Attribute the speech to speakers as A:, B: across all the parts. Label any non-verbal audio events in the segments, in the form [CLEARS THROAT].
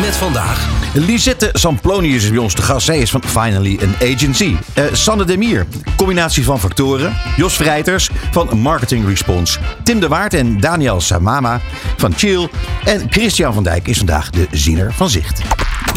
A: Met vandaag
B: Lisette Samplonius is bij ons te gast. Zij is van Finally an Agency. Uh, Sanne Demier, combinatie van factoren. Jos Vrijters van Marketing Response. Tim de Waard en Daniel Samama van Chill. En Christian van Dijk is vandaag de ziener van Zicht.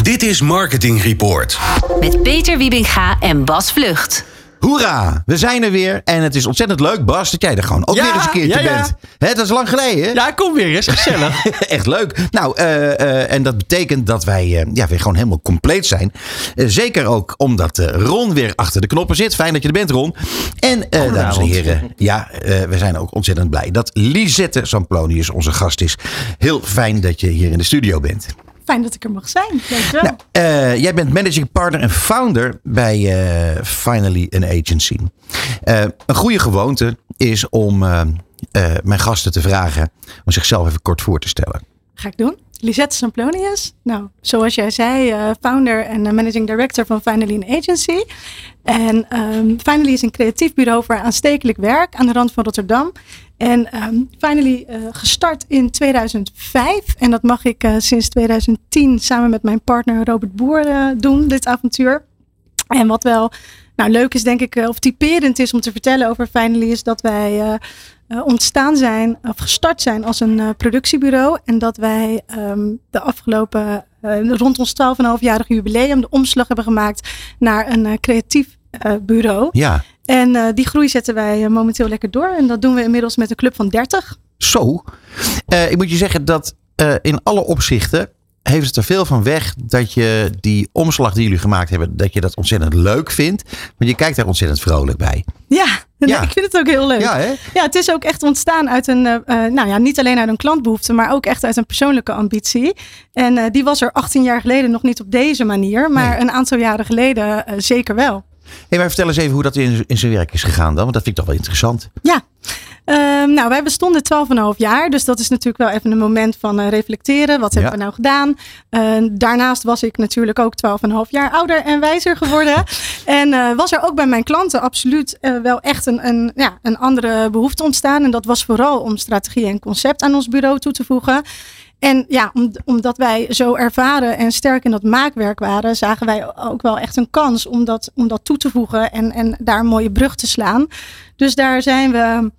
A: Dit is Marketing Report.
C: Met Peter Wiebinga en Bas Vlucht.
B: Hoera, we zijn er weer. En het is ontzettend leuk, Bas, dat jij er gewoon ook
D: Ja,
B: weer eens een keertje
D: ja, ja.
B: bent. Hè, dat is lang geleden.
D: Ja, kom weer eens. Gezellig. [LAUGHS]
B: Echt leuk. Nou, eh, eh, en dat betekent dat wij eh, ja, weer gewoon helemaal compleet zijn. Zeker ook omdat Ron weer achter de knoppen zit. Fijn dat je er bent, Ron. En, dames en heren, ja, we zijn ook ontzettend blij dat Lisette Samplonius onze gast is. Heel fijn dat je hier in de studio bent.
E: Fijn dat ik er mag zijn. Dankjewel.
B: Nou, eh, jij bent managing partner en founder bij eh, Finally an Agency. Eh, een goede gewoonte is om mijn gasten te vragen om zichzelf even kort voor te stellen.
E: Ga ik doen. Lisette Samplonius. Nou, zoals jij zei, eh, founder en eh, managing director van Finally an Agency. En ehm, Finally is een creatief bureau voor aanstekelijk werk aan de rand van Rotterdam. En ehm, Finally eh, gestart in 2005. En dat mag ik sinds 2010 samen met mijn partner Robert Boer doen, dit avontuur. En wat wel nou, leuk is, denk ik, of typerend is om te vertellen over Finally, is dat wij eh, ontstaan zijn, of gestart zijn als een eh, productiebureau. En dat wij ehm, de afgelopen, eh, rond ons 12,5-jarig jubileum, de omslag hebben gemaakt naar een creatief bureau.
B: Ja,
E: En die groei zetten wij momenteel lekker door. En dat doen we inmiddels met een club van 30.
B: zo. Ik moet je zeggen dat in alle opzichten heeft het er veel van weg dat je die omslag die jullie gemaakt hebben, dat je dat ontzettend leuk vindt. Want je kijkt daar ontzettend vrolijk bij.
E: Ja,
B: Ja.
E: ik vind het ook heel leuk.
B: Ja, hè?
E: Ja, het is ook echt ontstaan uit een, eh, eh, nou ja, niet alleen uit een klantbehoefte, maar ook echt uit een persoonlijke ambitie. En eh, die was er 18 jaar geleden nog niet op deze manier, maar
B: Nee.
E: een aantal jaren geleden zeker wel.
B: Hey, maar vertel eens even hoe dat in, in zijn werk is gegaan dan, want dat vind ik toch wel interessant.
E: Ja, Ehm, nou wij bestonden 12,5 jaar, dus dat is natuurlijk wel even een moment van eh, reflecteren. Wat hebben we nou gedaan? Eh, daarnaast was ik natuurlijk ook 12,5 jaar ouder en wijzer geworden. [LAUGHS] en eh, was er ook bij mijn klanten absoluut eh, wel echt een, een, ja, een andere behoefte ontstaan. En dat was vooral om strategie en concept aan ons bureau toe te voegen. En ja, om, omdat wij zo ervaren en sterk in dat maakwerk waren, zagen wij ook wel echt een kans om dat, om dat toe te voegen en, en daar een mooie brug te slaan. Dus daar zijn we,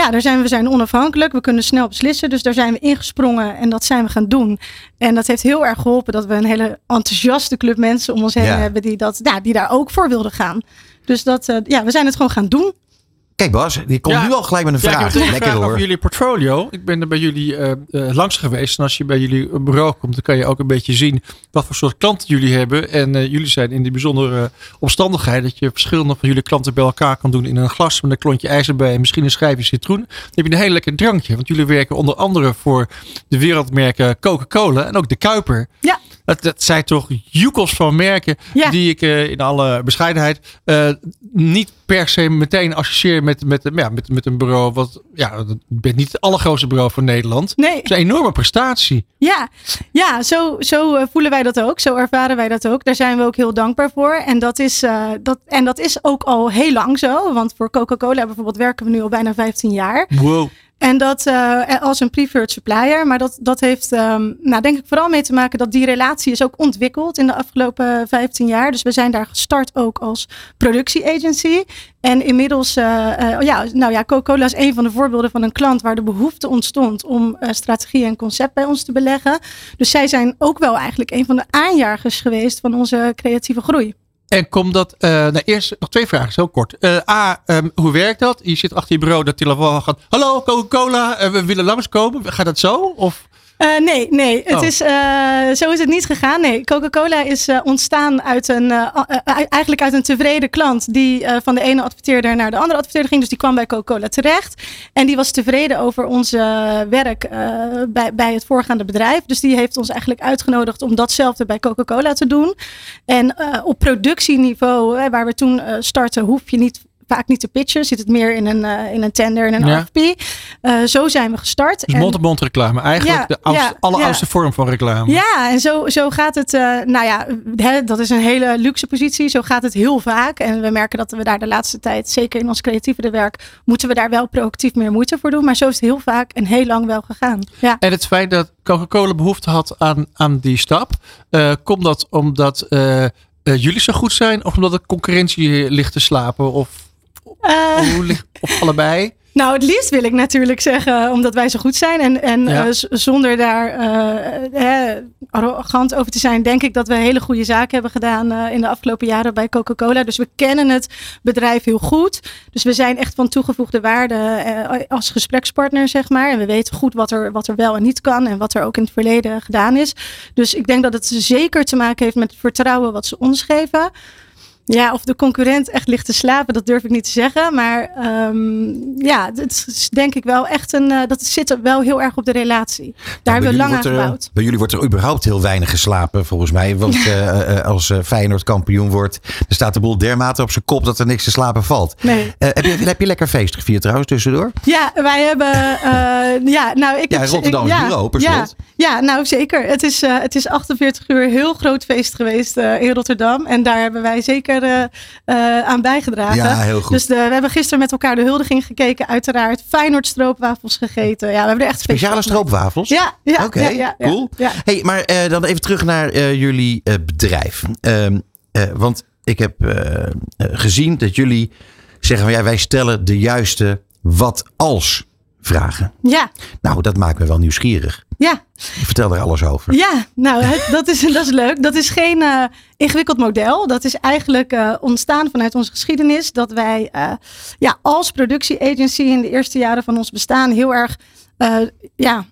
E: ja, daar zijn we, zijn onafhankelijk. We kunnen snel beslissen. Dus daar zijn we ingesprongen en dat zijn we gaan doen. En dat heeft heel erg geholpen dat we een hele enthousiaste club mensen om ons heen
B: Ja.
E: hebben die, dat, ja, die daar ook voor wilden gaan. Dus dat, eh, ja, we zijn het gewoon gaan doen.
B: Kijk Bas, die komt
D: Ja.
B: nu al gelijk met een
D: Ja, ik
B: vraag.
D: heb een
B: Lekker
D: vraag
B: hoor.
D: over jullie portfolio. Ik ben er bij jullie eh, eh, langs geweest. En als je bij jullie bureau komt, dan kan je ook een beetje zien wat voor soort klanten jullie hebben. En eh, jullie zijn in die bijzondere omstandigheid dat je verschillende van jullie klanten bij elkaar kan doen in een glas met een klontje ijzer bij en misschien een schijfje citroen. Dan heb je een heel lekker drankje. Want jullie werken onder andere voor de wereldmerken Coca-Cola en ook de Kuiper.
E: Ja.
D: Dat, dat zijn toch joekels van merken
E: Ja.
D: die ik eh, in alle bescheidenheid eh, niet per se meteen associeer met, met, ja, met, met een bureau. Wat, ja, ik ben niet het allergrootste bureau van Nederland.
E: Nee.
D: Het is een enorme prestatie.
E: Ja, ja zo, zo eh, voelen wij dat ook. Zo ervaren wij dat ook. Daar zijn we ook heel dankbaar voor. En dat is, eh, dat, en dat is ook al heel lang zo. Want voor Coca-Cola bijvoorbeeld werken we nu al bijna 15 jaar.
D: Wow.
E: En dat eh, als een preferred supplier. Maar dat, dat heeft, ehm, nou, denk ik, vooral mee te maken dat die relatie is ook ontwikkeld in de afgelopen 15 jaar. Dus we zijn daar gestart ook als productieagency. En inmiddels, eh, eh, ja, nou ja, Coca-Cola is een van de voorbeelden van een klant waar de behoefte ontstond om strategie en concept bij ons te beleggen. Dus zij zijn ook wel eigenlijk een van de aanjagers geweest van onze creatieve groei.
D: En komt dat, eh nou eerst nog twee vragen, heel kort. Eh, A, ehm, hoe werkt dat? Je zit achter je bureau, dat telefoon gaat. Hallo Coca-Cola, eh, we willen langskomen. Gaat dat zo? Of
E: Uh, nee, nee. Het
D: Oh.
E: is, uh, zo is het niet gegaan. Nee, Coca-Cola is uh, ontstaan uit een, eigenlijk uit een tevreden klant die van de ene adverteerder naar de andere adverteerder ging. Dus die kwam bij Coca-Cola terecht. En die was tevreden over ons werk bij, bij het voorgaande bedrijf. Dus die heeft ons eigenlijk uitgenodigd om datzelfde bij Coca-Cola te doen. En op productieniveau, waar we toen starten, hoef je niet vaak niet te pitchen. Zit het meer in een, uh, in een tender, in een
D: Ja.
E: RFP. Uh, zo zijn we gestart.
D: Dus mond-op-mond reclame. Eigenlijk
E: Ja,
D: de oudste,
E: ja,
D: alleroudste vorm van reclame.
E: Ja, en zo, zo gaat het. eh, nou ja, hè, dat is een hele luxe positie. Zo gaat het heel vaak. En we merken dat we daar de laatste tijd, zeker in ons creatieve werk, moeten we daar wel proactief meer moeite voor doen. Maar zo is het heel vaak en heel lang wel gegaan. Ja.
D: En het feit dat Coca-Cola behoefte had aan, aan die stap, eh, komt dat omdat eh, eh, jullie zo goed zijn of omdat de concurrentie ligt te slapen? Of,
E: Eh,
D: hoe ligt, of allebei?
E: Nou, het liefst wil ik natuurlijk zeggen, omdat wij zo goed zijn. En, en
D: Ja.
E: eh, zonder daar eh, arrogant over te zijn, denk ik dat we hele goede zaken hebben gedaan eh, in de afgelopen jaren bij Coca-Cola. Dus we kennen het bedrijf heel goed. Dus we zijn echt van toegevoegde waarde eh, als gesprekspartner, zeg maar. En we weten goed wat er, wat er wel en niet kan en wat er ook in het verleden gedaan is. Dus ik denk dat het zeker te maken heeft met het vertrouwen wat ze ons geven. Ja, of de concurrent echt ligt te slapen, dat durf ik niet te zeggen. Maar ehm, ja, het is denk ik wel echt een. eh, dat zit er wel heel erg op de relatie. Daar hebben we lang aan
B: er,
E: gebouwd.
B: bij jullie wordt er überhaupt heel weinig geslapen, volgens mij. Want eh, eh, als Feyenoord kampioen wordt, dan staat de boel dermate op zijn kop dat er niks te slapen valt.
E: Nee.
B: Heb, je, heb je lekker feest gevierd trouwens tussendoor?
E: Ja, wij hebben. ja, nou, ik
B: Ja,
E: heb-
B: Rotterdams
E: ik- ja,
B: bureau, per
E: ja,
B: slot.
E: ja, nou zeker. Het is, het is 48 uur heel groot feest geweest in Rotterdam. En daar hebben wij zeker eh, aan bijgedragen.
B: Ja, heel goed.
E: Dus de, we hebben gisteren met elkaar de huldiging gekeken, uiteraard. Feyenoord stroopwafels gegeten. Ja, we hebben er echt
B: Speciale stroopwafels?
E: Ja, ja,
B: Oké,
E: ja, ja, ja,
B: cool. Hey, maar eh, dan even terug naar eh, jullie bedrijf. Ehm, eh, want ik heb gezien dat jullie zeggen van ja, wij stellen de juiste wat als vragen.
E: Ja,
B: Nou, dat maakt me wel nieuwsgierig.
E: Ja.
B: Vertel daar alles over.
E: Ja, nou, het- dat, is, dat is leuk. Dat is geen eh, ingewikkeld model. Dat is eigenlijk eh, ontstaan vanuit onze geschiedenis. Dat wij eh, ja, als productieagency in de eerste jaren van ons bestaan heel erg ja,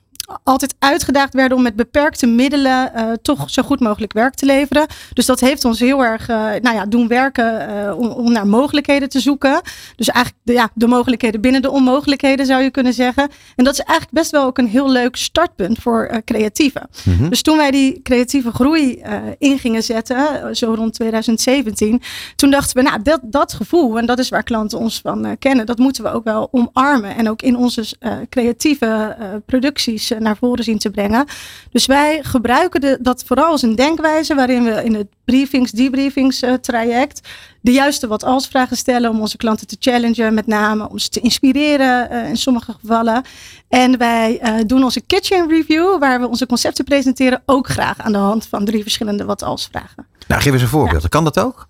E: altijd uitgedaagd werden om met beperkte middelen eh, toch zo goed mogelijk werk te leveren. Dus dat heeft ons heel erg eh, nou ja, doen werken eh, om, om naar mogelijkheden te zoeken. Dus eigenlijk de, ja, de mogelijkheden binnen de onmogelijkheden zou je kunnen zeggen. En dat is eigenlijk best wel ook een heel leuk startpunt voor creatieven.
B: Mhm.
E: Dus toen wij die creatieve groei in gingen zetten, zo rond 2017, toen dachten we, nou, dat, dat gevoel, en dat is waar klanten ons van kennen, dat moeten we ook wel omarmen en ook in onze creatieve producties naar voren zien te brengen. Dus wij gebruiken de, dat vooral als een denkwijze waarin we in het briefings, debriefings eh, traject de juiste wat als vragen stellen om onze klanten te challengen, met name om ze te inspireren eh, in sommige gevallen. En wij eh, doen onze kitchen review, waar we onze concepten presenteren, ook graag aan de hand van drie verschillende wat als vragen.
B: Nou, geef eens een voorbeeld. Kan dat ook?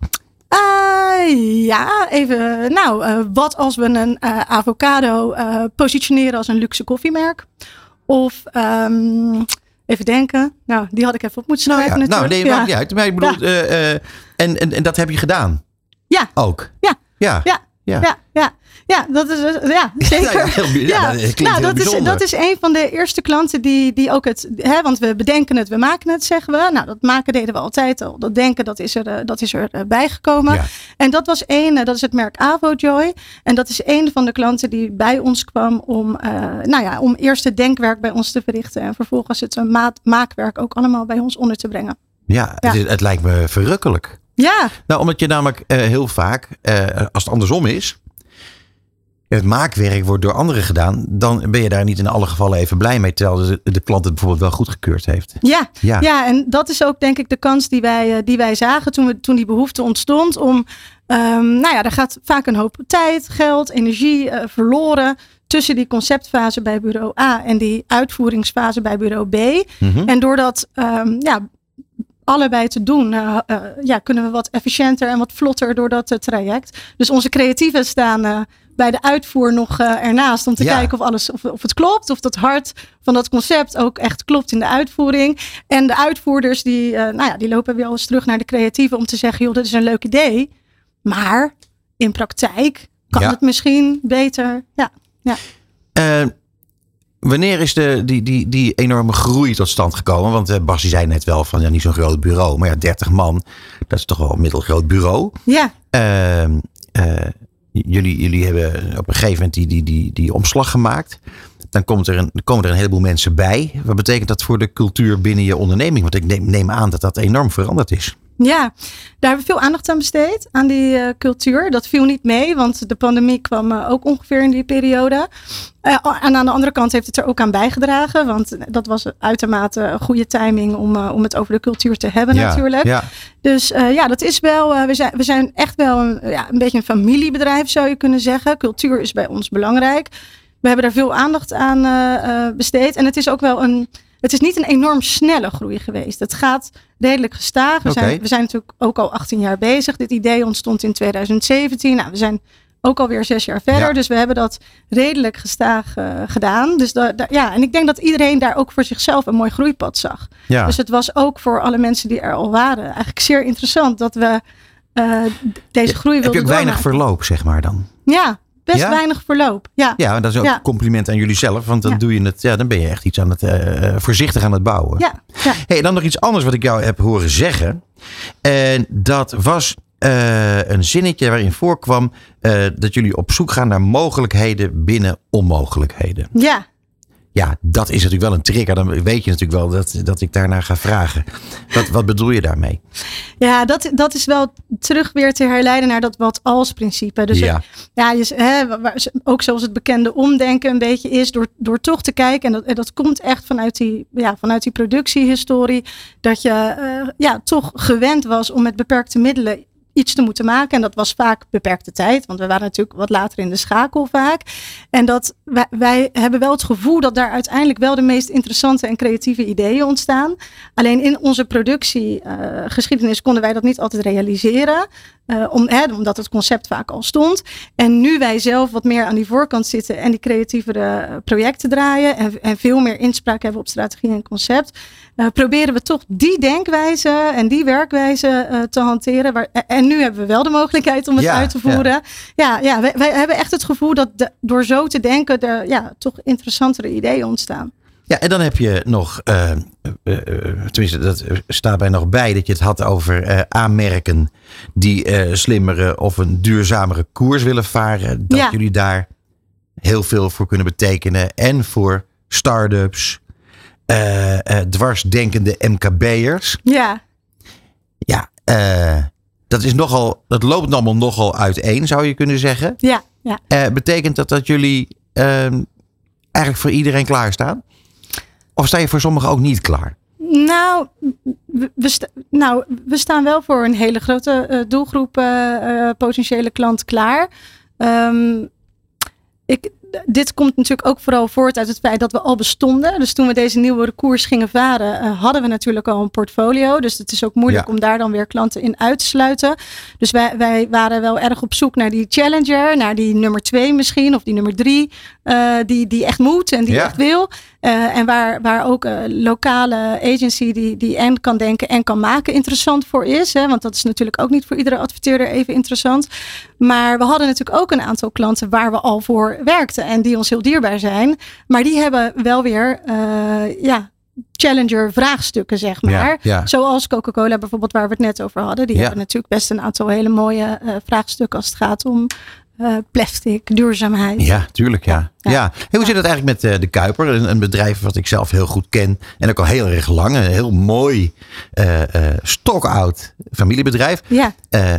E: Ja, even. Nou, wat als we een avocado positioneren als een luxe koffiemerk? Of ehm, even denken. Nou, die had ik even op moeten
B: Nou,
E: schrijven.
B: ja, nou nee, maakt niet uit. Maar ik bedoel, eh, eh, en, en, en dat heb je gedaan?
E: Ja.
B: Ook?
E: Ja.
B: Ja.
E: Ja,
B: Ja.
E: ja, ja, dat is [LAUGHS] ja, zeker.
B: Ja, heel- ja, dat
E: nou, dat, is, dat is een van de eerste klanten die, die ook het, hè, want we bedenken het, we maken het, zeggen we. Nou, dat maken deden we altijd al. Dat denken, dat is er, eh, dat is er eh, bijgekomen.
B: Ja.
E: En dat was één, eh, dat is het merk AvoJoy. En dat is een van de klanten die bij ons kwam om, nou ja, om eerst het denkwerk bij ons te verrichten. En vervolgens het maat, maakwerk ook allemaal bij ons onder te brengen.
B: Ja,
E: Ja.
B: Het, het lijkt me verrukkelijk.
E: Ja,
B: Nou, omdat je namelijk heel vaak, als het andersom is, het maakwerk wordt door anderen gedaan, dan ben je daar niet in alle gevallen even blij mee, terwijl de, de klant het bijvoorbeeld wel goedgekeurd heeft.
E: Ja,
B: Ja.
E: ja. en dat is ook denk ik de kans die wij, eh, die wij zagen toen, we, toen die behoefte ontstond om, ehm, nou ja, er gaat vaak een hoop tijd, geld, energie eh, verloren tussen die conceptfase bij bureau A en die uitvoeringsfase bij bureau B.
B: Mhm.
E: En door dat ehm, ja, allebei te doen, eh, ja, kunnen we wat efficiënter en wat vlotter door dat traject. Dus onze creatieven staan bij de uitvoer nog eh, ernaast om te
B: Ja.
E: kijken of, alles, of, of het klopt. Of dat hart van dat concept ook echt klopt in de uitvoering. En de uitvoerders die, eh, nou ja, die lopen weer eens terug naar de creatieven om te zeggen, joh, dit is een leuk idee. Maar in praktijk kan
B: Ja.
E: het misschien beter. Ja,
B: Eh, wanneer is de, die, die, die enorme groei tot stand gekomen? Want Bas zei net wel van ja, niet zo'n groot bureau. Maar ja, 30 man, dat is toch wel een middelgroot bureau.
E: Ja.
B: Uh, jullie, jullie hebben op een gegeven moment die, die, die, omslag gemaakt. Dan komt er een, komen er een heleboel mensen bij. Wat betekent dat voor de cultuur binnen je onderneming? Want ik neem, neem aan dat dat enorm veranderd is.
E: Ja, daar hebben we veel aandacht aan besteed, aan die uh, cultuur. Dat viel niet mee, want de pandemie kwam uh, ook ongeveer in die periode. Uh, en aan de andere kant heeft het er ook aan bijgedragen, want dat was uitermate een goede timing om, om het over de cultuur te hebben
B: ja,
E: natuurlijk.
B: Ja.
E: Dus ja, dat is wel, we, zijn, we zijn echt wel een, ja, een beetje een familiebedrijf zou je kunnen zeggen. Cultuur is bij ons belangrijk. We hebben daar veel aandacht aan besteed en het is ook wel een het is niet een enorm snelle groei geweest. Het gaat redelijk gestaag. We, zijn, we zijn natuurlijk ook al 18 jaar bezig. Dit idee ontstond in 2017. Nou, we zijn ook alweer zes jaar verder.
B: Ja.
E: Dus we hebben dat redelijk gestaag eh, gedaan. Dus da- da- ja, en ik denk dat iedereen daar ook voor zichzelf een mooi groeipad zag.
B: Ja.
E: Dus het was ook voor alle mensen die er al waren eigenlijk zeer interessant dat we eh, deze groei
B: Heb je
E: wilden
B: ook weinig verloop, zeg maar dan?
E: Ja, best
B: Ja?
E: weinig verloop. Ja.
B: Ja, dat is ook een compliment aan jullie zelf. Want dan, doe je het, ja, dan ben je echt iets aan het eh, voorzichtig aan het bouwen.
E: Ja, ja.
B: Hey, dan nog iets anders wat ik jou heb horen zeggen. En dat was eh, een zinnetje waarin voorkwam eh, dat jullie op zoek gaan naar mogelijkheden binnen onmogelijkheden.
E: ja.
B: Ja, dat is natuurlijk wel een trigger. Dan weet je natuurlijk wel dat, dat ik daarnaar ga vragen. Wat, wat bedoel je daarmee?
E: Ja, dat, dat is wel terug weer te herleiden naar dat wat als principe. Dus
B: Ja.
E: het- ja, je, hè, ook zoals het bekende omdenken een beetje is, door, door toch te kijken, en dat, en dat komt echt vanuit die, ja, vanuit die productiehistorie, dat je eh, ja, toch gewend was om met beperkte middelen iets te moeten maken. En dat was vaak beperkte tijd, want we waren natuurlijk wat later in de schakel vaak. En dat wij, hebben wel het gevoel dat daar uiteindelijk wel de meest interessante en creatieve ideeën ontstaan. Alleen in onze productiegeschiedenis konden wij dat niet altijd realiseren. Eh, om, hè, omdat het concept vaak al stond. En nu wij zelf wat meer aan die voorkant zitten en die creatievere eh, projecten draaien. En, en veel meer inspraak hebben op strategie en concept. eh, proberen we toch die denkwijze en die werkwijze te hanteren. Waar, en nu hebben we wel de mogelijkheid om het
B: Ja,
E: uit te voeren. Ja, ja, wij, wij hebben echt het gevoel dat de- door zo te denken er ja, toch interessantere ideeën ontstaan.
B: Ja, en dan heb je nog, eh, eh, eh, tenminste, dat staat bij nog bij, dat je het had over aanmerken die slimmere of een duurzamere koers willen varen. Dat
E: Ja.
B: jullie daar heel veel voor kunnen betekenen. En voor start-ups, dwarsdenkende MKB'ers.
E: Ja,
B: Ja, dat is nogal, dat loopt allemaal nogal uiteen, zou je kunnen zeggen.
E: ja, ja.
B: Betekent dat dat jullie ehm, eigenlijk voor iedereen klaarstaan? Of sta je voor sommigen ook niet klaar?
E: Nou we, sta- nou, we staan wel voor een hele grote eh, doelgroep eh, eh, potentiële klant klaar. Ehm, ik, dit komt natuurlijk ook vooral voort uit het feit dat we al bestonden. Dus toen we deze nieuwe koers gingen varen, hadden we natuurlijk al een portfolio. Dus het is ook moeilijk
B: Ja.
E: om daar dan weer klanten in uit te sluiten. Dus wij, wij waren wel erg op zoek naar die challenger, naar die nummer twee misschien, of die nummer drie, eh, die, die echt moet en die
B: Ja.
E: echt wil. Eh, en waar, waar ook een lokale agency die, die en kan denken en kan maken interessant voor is. Hè? Want dat is natuurlijk ook niet voor iedere adverteerder even interessant. Maar we hadden natuurlijk ook een aantal klanten waar we al voor werkten en die ons heel dierbaar zijn. Maar die hebben wel weer eh, ja, challenger vraagstukken, zeg maar.
B: Ja, ja.
E: Zoals Coca-Cola bijvoorbeeld, waar we het net over hadden. Die
B: Ja.
E: hebben natuurlijk best een aantal hele mooie eh, vraagstukken als het gaat om eh, plastic, duurzaamheid.
B: Ja, tuurlijk. Ja. Ja. Hoe zit het eigenlijk met eh, de Kuiper? Een, een bedrijf wat ik zelf heel goed ken. En ook al heel erg lang. Een heel mooi, stokoud familiebedrijf.
E: Ja.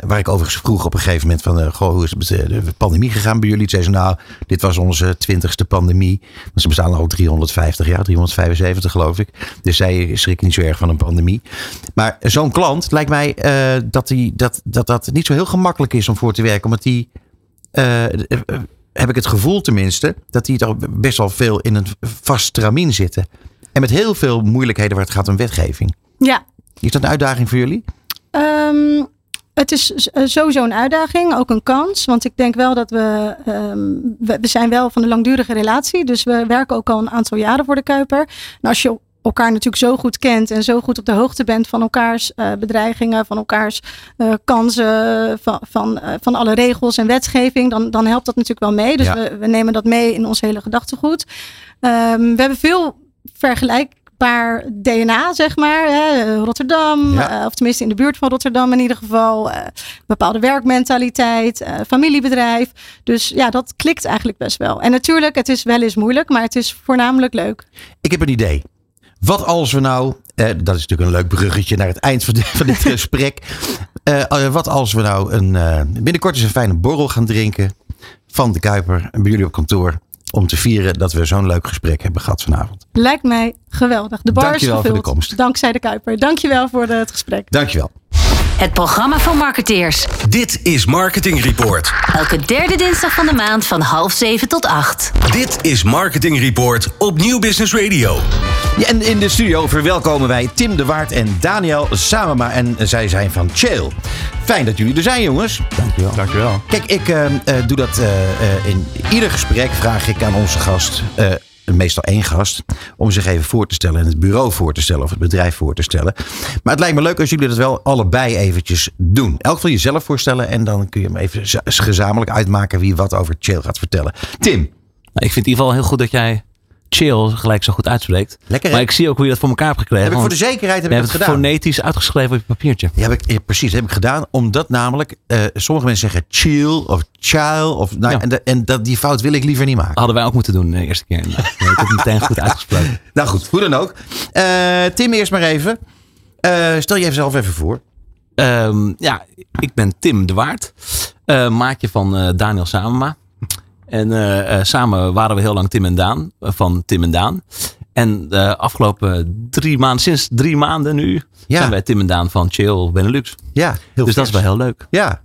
B: Waar ik overigens vroeg op een gegeven moment van... goh, hoe is het met de pandemie gegaan bij jullie? Toen zei ze, nou, dit was onze twintigste pandemie. Ze bestaan al 350 jaar, 375 geloof ik. Dus zij schrikken niet zo erg van een pandemie. Maar zo'n klant lijkt mij dat, die, dat, dat dat niet zo heel gemakkelijk is om voor te werken. Omdat die, eh, eh, heb ik het gevoel tenminste, dat die toch best wel veel in een vast stramien zitten. En met heel veel moeilijkheden waar het gaat om wetgeving.
E: ja.
B: Is dat een uitdaging voor jullie?
E: Ehm, het is eh, sowieso een uitdaging, ook een kans. Want ik denk wel dat we, ehm, we, we zijn wel van een langdurige relatie. Dus we werken ook al een aantal jaren voor de Kuiper. En als je elkaar natuurlijk zo goed kent en zo goed op de hoogte bent van elkaars uh, bedreigingen, van elkaars uh, kansen, van, van, uh, van alle regels en wetgeving, dan, dan helpt dat natuurlijk wel mee. Dus ja. we, we, nemen dat mee in ons hele gedachtegoed. Um, we hebben veel vergelijkbaar DNA, zeg maar. Hè? Rotterdam, ja. of tenminste in de buurt van Rotterdam in ieder geval. bepaalde werkmentaliteit, familiebedrijf. Dus ja, dat klikt eigenlijk best wel. En natuurlijk, het is wel eens moeilijk, maar het is voornamelijk leuk.
B: Ik heb een idee. Wat als we nou, eh, dat is natuurlijk een leuk bruggetje naar het eind van, dit, van dit [LAUGHS] gesprek. Uh, wat als we nou een, uh, binnenkort eens een fijne borrel gaan drinken van de Kuiper en bij jullie op kantoor. Om te vieren dat we zo'n leuk gesprek hebben gehad vanavond.
E: Lijkt mij geweldig. De bar
B: Dankjewel
E: is gevuld.
B: voor de komst.
E: Dankzij de Kuiper. Dankjewel voor het gesprek.
B: Dankjewel.
C: Het programma van marketeers.
A: Dit is Marketing Report.
C: Elke derde dinsdag van de maand van half zeven tot acht.
A: Dit is Marketing Report op Nieuw Business Radio.
B: Ja, en in de studio verwelkomen wij Tim de Waard en Daniel Samema. En zij zijn van Chill. Fijn dat jullie er zijn, jongens.
F: Dankjewel. Dankjewel.
B: Kijk, ik uh, uh, doe dat uh, in ieder gesprek. Vraag ik aan onze gast meestal één gast, om zich even voor te stellen en het bureau voor te stellen of het bedrijf voor te stellen. Maar het lijkt me leuk als jullie dat wel allebei eventjes doen. Elk van jezelf voorstellen en dan kun je hem even gezamenlijk uitmaken wie wat over chill gaat vertellen. Tim.
F: Nou, ik vind in ieder geval heel goed dat jij chill gelijk zo goed uitspreekt.
B: Lekker,
F: maar ik zie ook hoe je dat voor elkaar hebt gekregen.
B: Heb ik voor de zekerheid heb ik
F: het
B: gedaan.
F: fonetisch uitgeschreven op je papiertje.
B: Ja, heb ik, ja, precies. Dat heb ik gedaan. Omdat namelijk uh, sommige mensen zeggen chill of child. Of, nou, ja. En, de, en dat, die fout wil ik liever niet maken.
F: Hadden wij ook moeten doen de eerste keer. Nee, ik heb het meteen goed uitgesproken. [LAUGHS]
B: nou goed, hoe dan ook. Uh, Tim, eerst maar even. Uh, stel je zelf even voor.
F: Um, ja, ik ben Tim de Waard. maatje van Daniel Samema. En uh, uh, samen waren we heel lang Tim en Daan, uh, van Tim en Daan. En de afgelopen drie maanden, sinds drie maanden nu, ja. zijn wij Tim en Daan van Chill Benelux.
B: Ja, heel
F: Dus vers. dat is wel heel leuk.
B: Ja.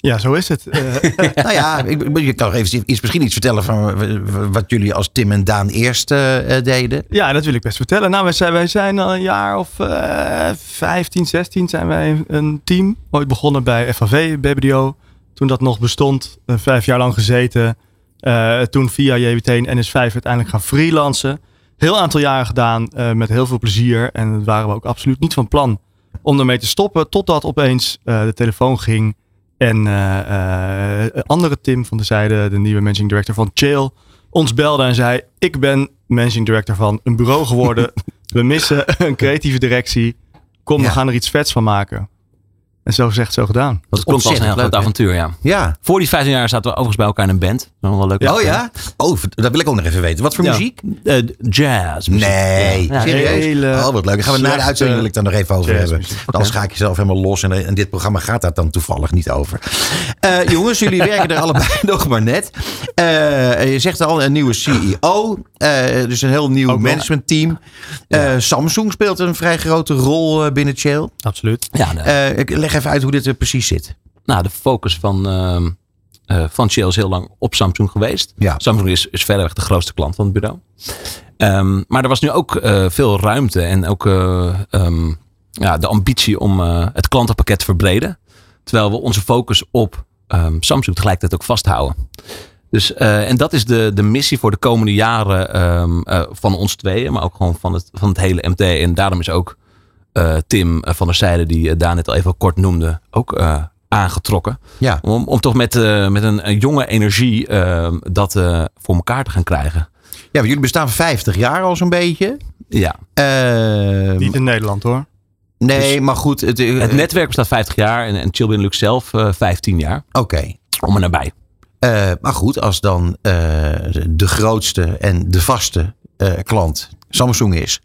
G: Ja, zo is het. [LAUGHS]
B: nou ja, ik, je kan nog even iets, misschien iets vertellen van wat jullie als Tim en Daan eerst deden.
G: Ja, dat wil ik best vertellen. Nou, wij zijn, wij zijn al een jaar of 15, 16 zijn wij een team. Ooit begonnen bij FAV, BBDO toen dat nog bestond, uh, vijf jaar lang gezeten. Uh, toen via JWT en NS5 uiteindelijk gaan freelancen. Heel aantal jaren gedaan uh, met heel veel plezier. En dat waren we ook absoluut niet van plan om ermee te stoppen. Totdat opeens de telefoon ging. En andere Tim van de zijde, de nieuwe managing director van Chill, ons belde en zei: Ik ben managing director van een bureau geworden. [LAUGHS] we missen een creatieve directie. Kom, ja. we gaan er iets vets van maken. En zo gezegd, zo gedaan.
F: Dat klonk als een heel groot avontuur, ja.
B: ja.
F: Voor die 15 jaar zaten we overigens bij elkaar in een band. Dat wel leuk.
B: Oh ja? Oh, dat wil ik ook nog even weten. Wat voor
F: ja.
B: muziek?
F: Uh, jazz.
B: Nee,
F: ja.
B: serieus?
G: Hele
B: oh, wat leuk. Daar gaan we na de uitzending wil ik dan nog even over hebben. Want anders ga ik jezelf helemaal los. En, en dit programma gaat daar dan toevallig niet over. Uh, jongens, jullie [LAUGHS] werken er allebei [LAUGHS] nog maar net. Uh, je zegt al een nieuwe CEO. dus een heel nieuw managementteam. Samsung speelt een vrij grote rol binnen Chill.
G: Absoluut.
B: Ja, leg even uit hoe dit er precies zit.
F: Nou, de focus van, uh, van Shell is heel lang op Samsung geweest.
B: Ja.
F: Samsung is, is verreweg de grootste klant van het bureau. Um, maar er was nu ook uh, veel ruimte en ook um, ja, de ambitie om het klantenpakket te verbreden. Terwijl we onze focus op um, Samsung tegelijkertijd ook vasthouden. Dus, en dat is de, de missie voor de komende jaren van ons tweeën, maar ook gewoon van het, van het hele MT. En daarom is ook Tim van der Zijde, die Daan net al even kort noemde, ook uh, aangetrokken.
B: Ja.
F: Om, om toch met, uh, met een, een, jonge energie dat voor elkaar te gaan krijgen.
B: Ja, jullie bestaan 50 jaar al zo'n beetje.
F: Ja.
G: Niet in Nederland hoor.
B: Nee, dus maar goed. Het,
F: het, netwerk bestaat 50 jaar en, en Chill Benelux zelf 15 jaar.
B: Oké. Okay.
F: Om er nabij.
B: maar goed, als dan de grootste en de vaste klant Samsung is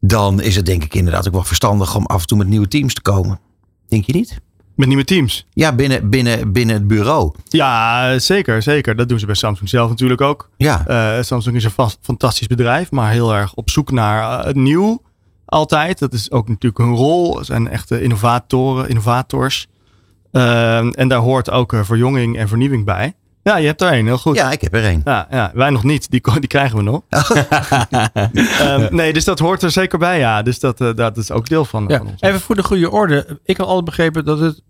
B: dan is het denk ik inderdaad ook wel verstandig om af en toe met nieuwe teams te komen. Denk je niet?
G: Met nieuwe teams?
B: Ja, binnen, binnen, binnen het bureau.
G: Ja, zeker, zeker. Dat doen ze bij Samsung zelf natuurlijk ook.
B: Ja.
G: Uh, Samsung is een vast, fantastisch bedrijf, maar heel erg op zoek naar het nieuw. Altijd. Dat is ook natuurlijk hun rol. Ze zijn echte innovatoren, innovators. Uh, en daar hoort ook verjonging en vernieuwing bij. Ja, je hebt er één, heel goed.
B: Ja, ik heb er één.
G: Ja, ja, wij nog niet, die, die krijgen we nog. um, [LAUGHS] [LAUGHS] nee, dus dat hoort er zeker bij, ja. Dus dat, uh, dat is ook deel van,
D: ja,
G: van ons.
D: Even voor de goede orde. Ik had altijd begrepen dat het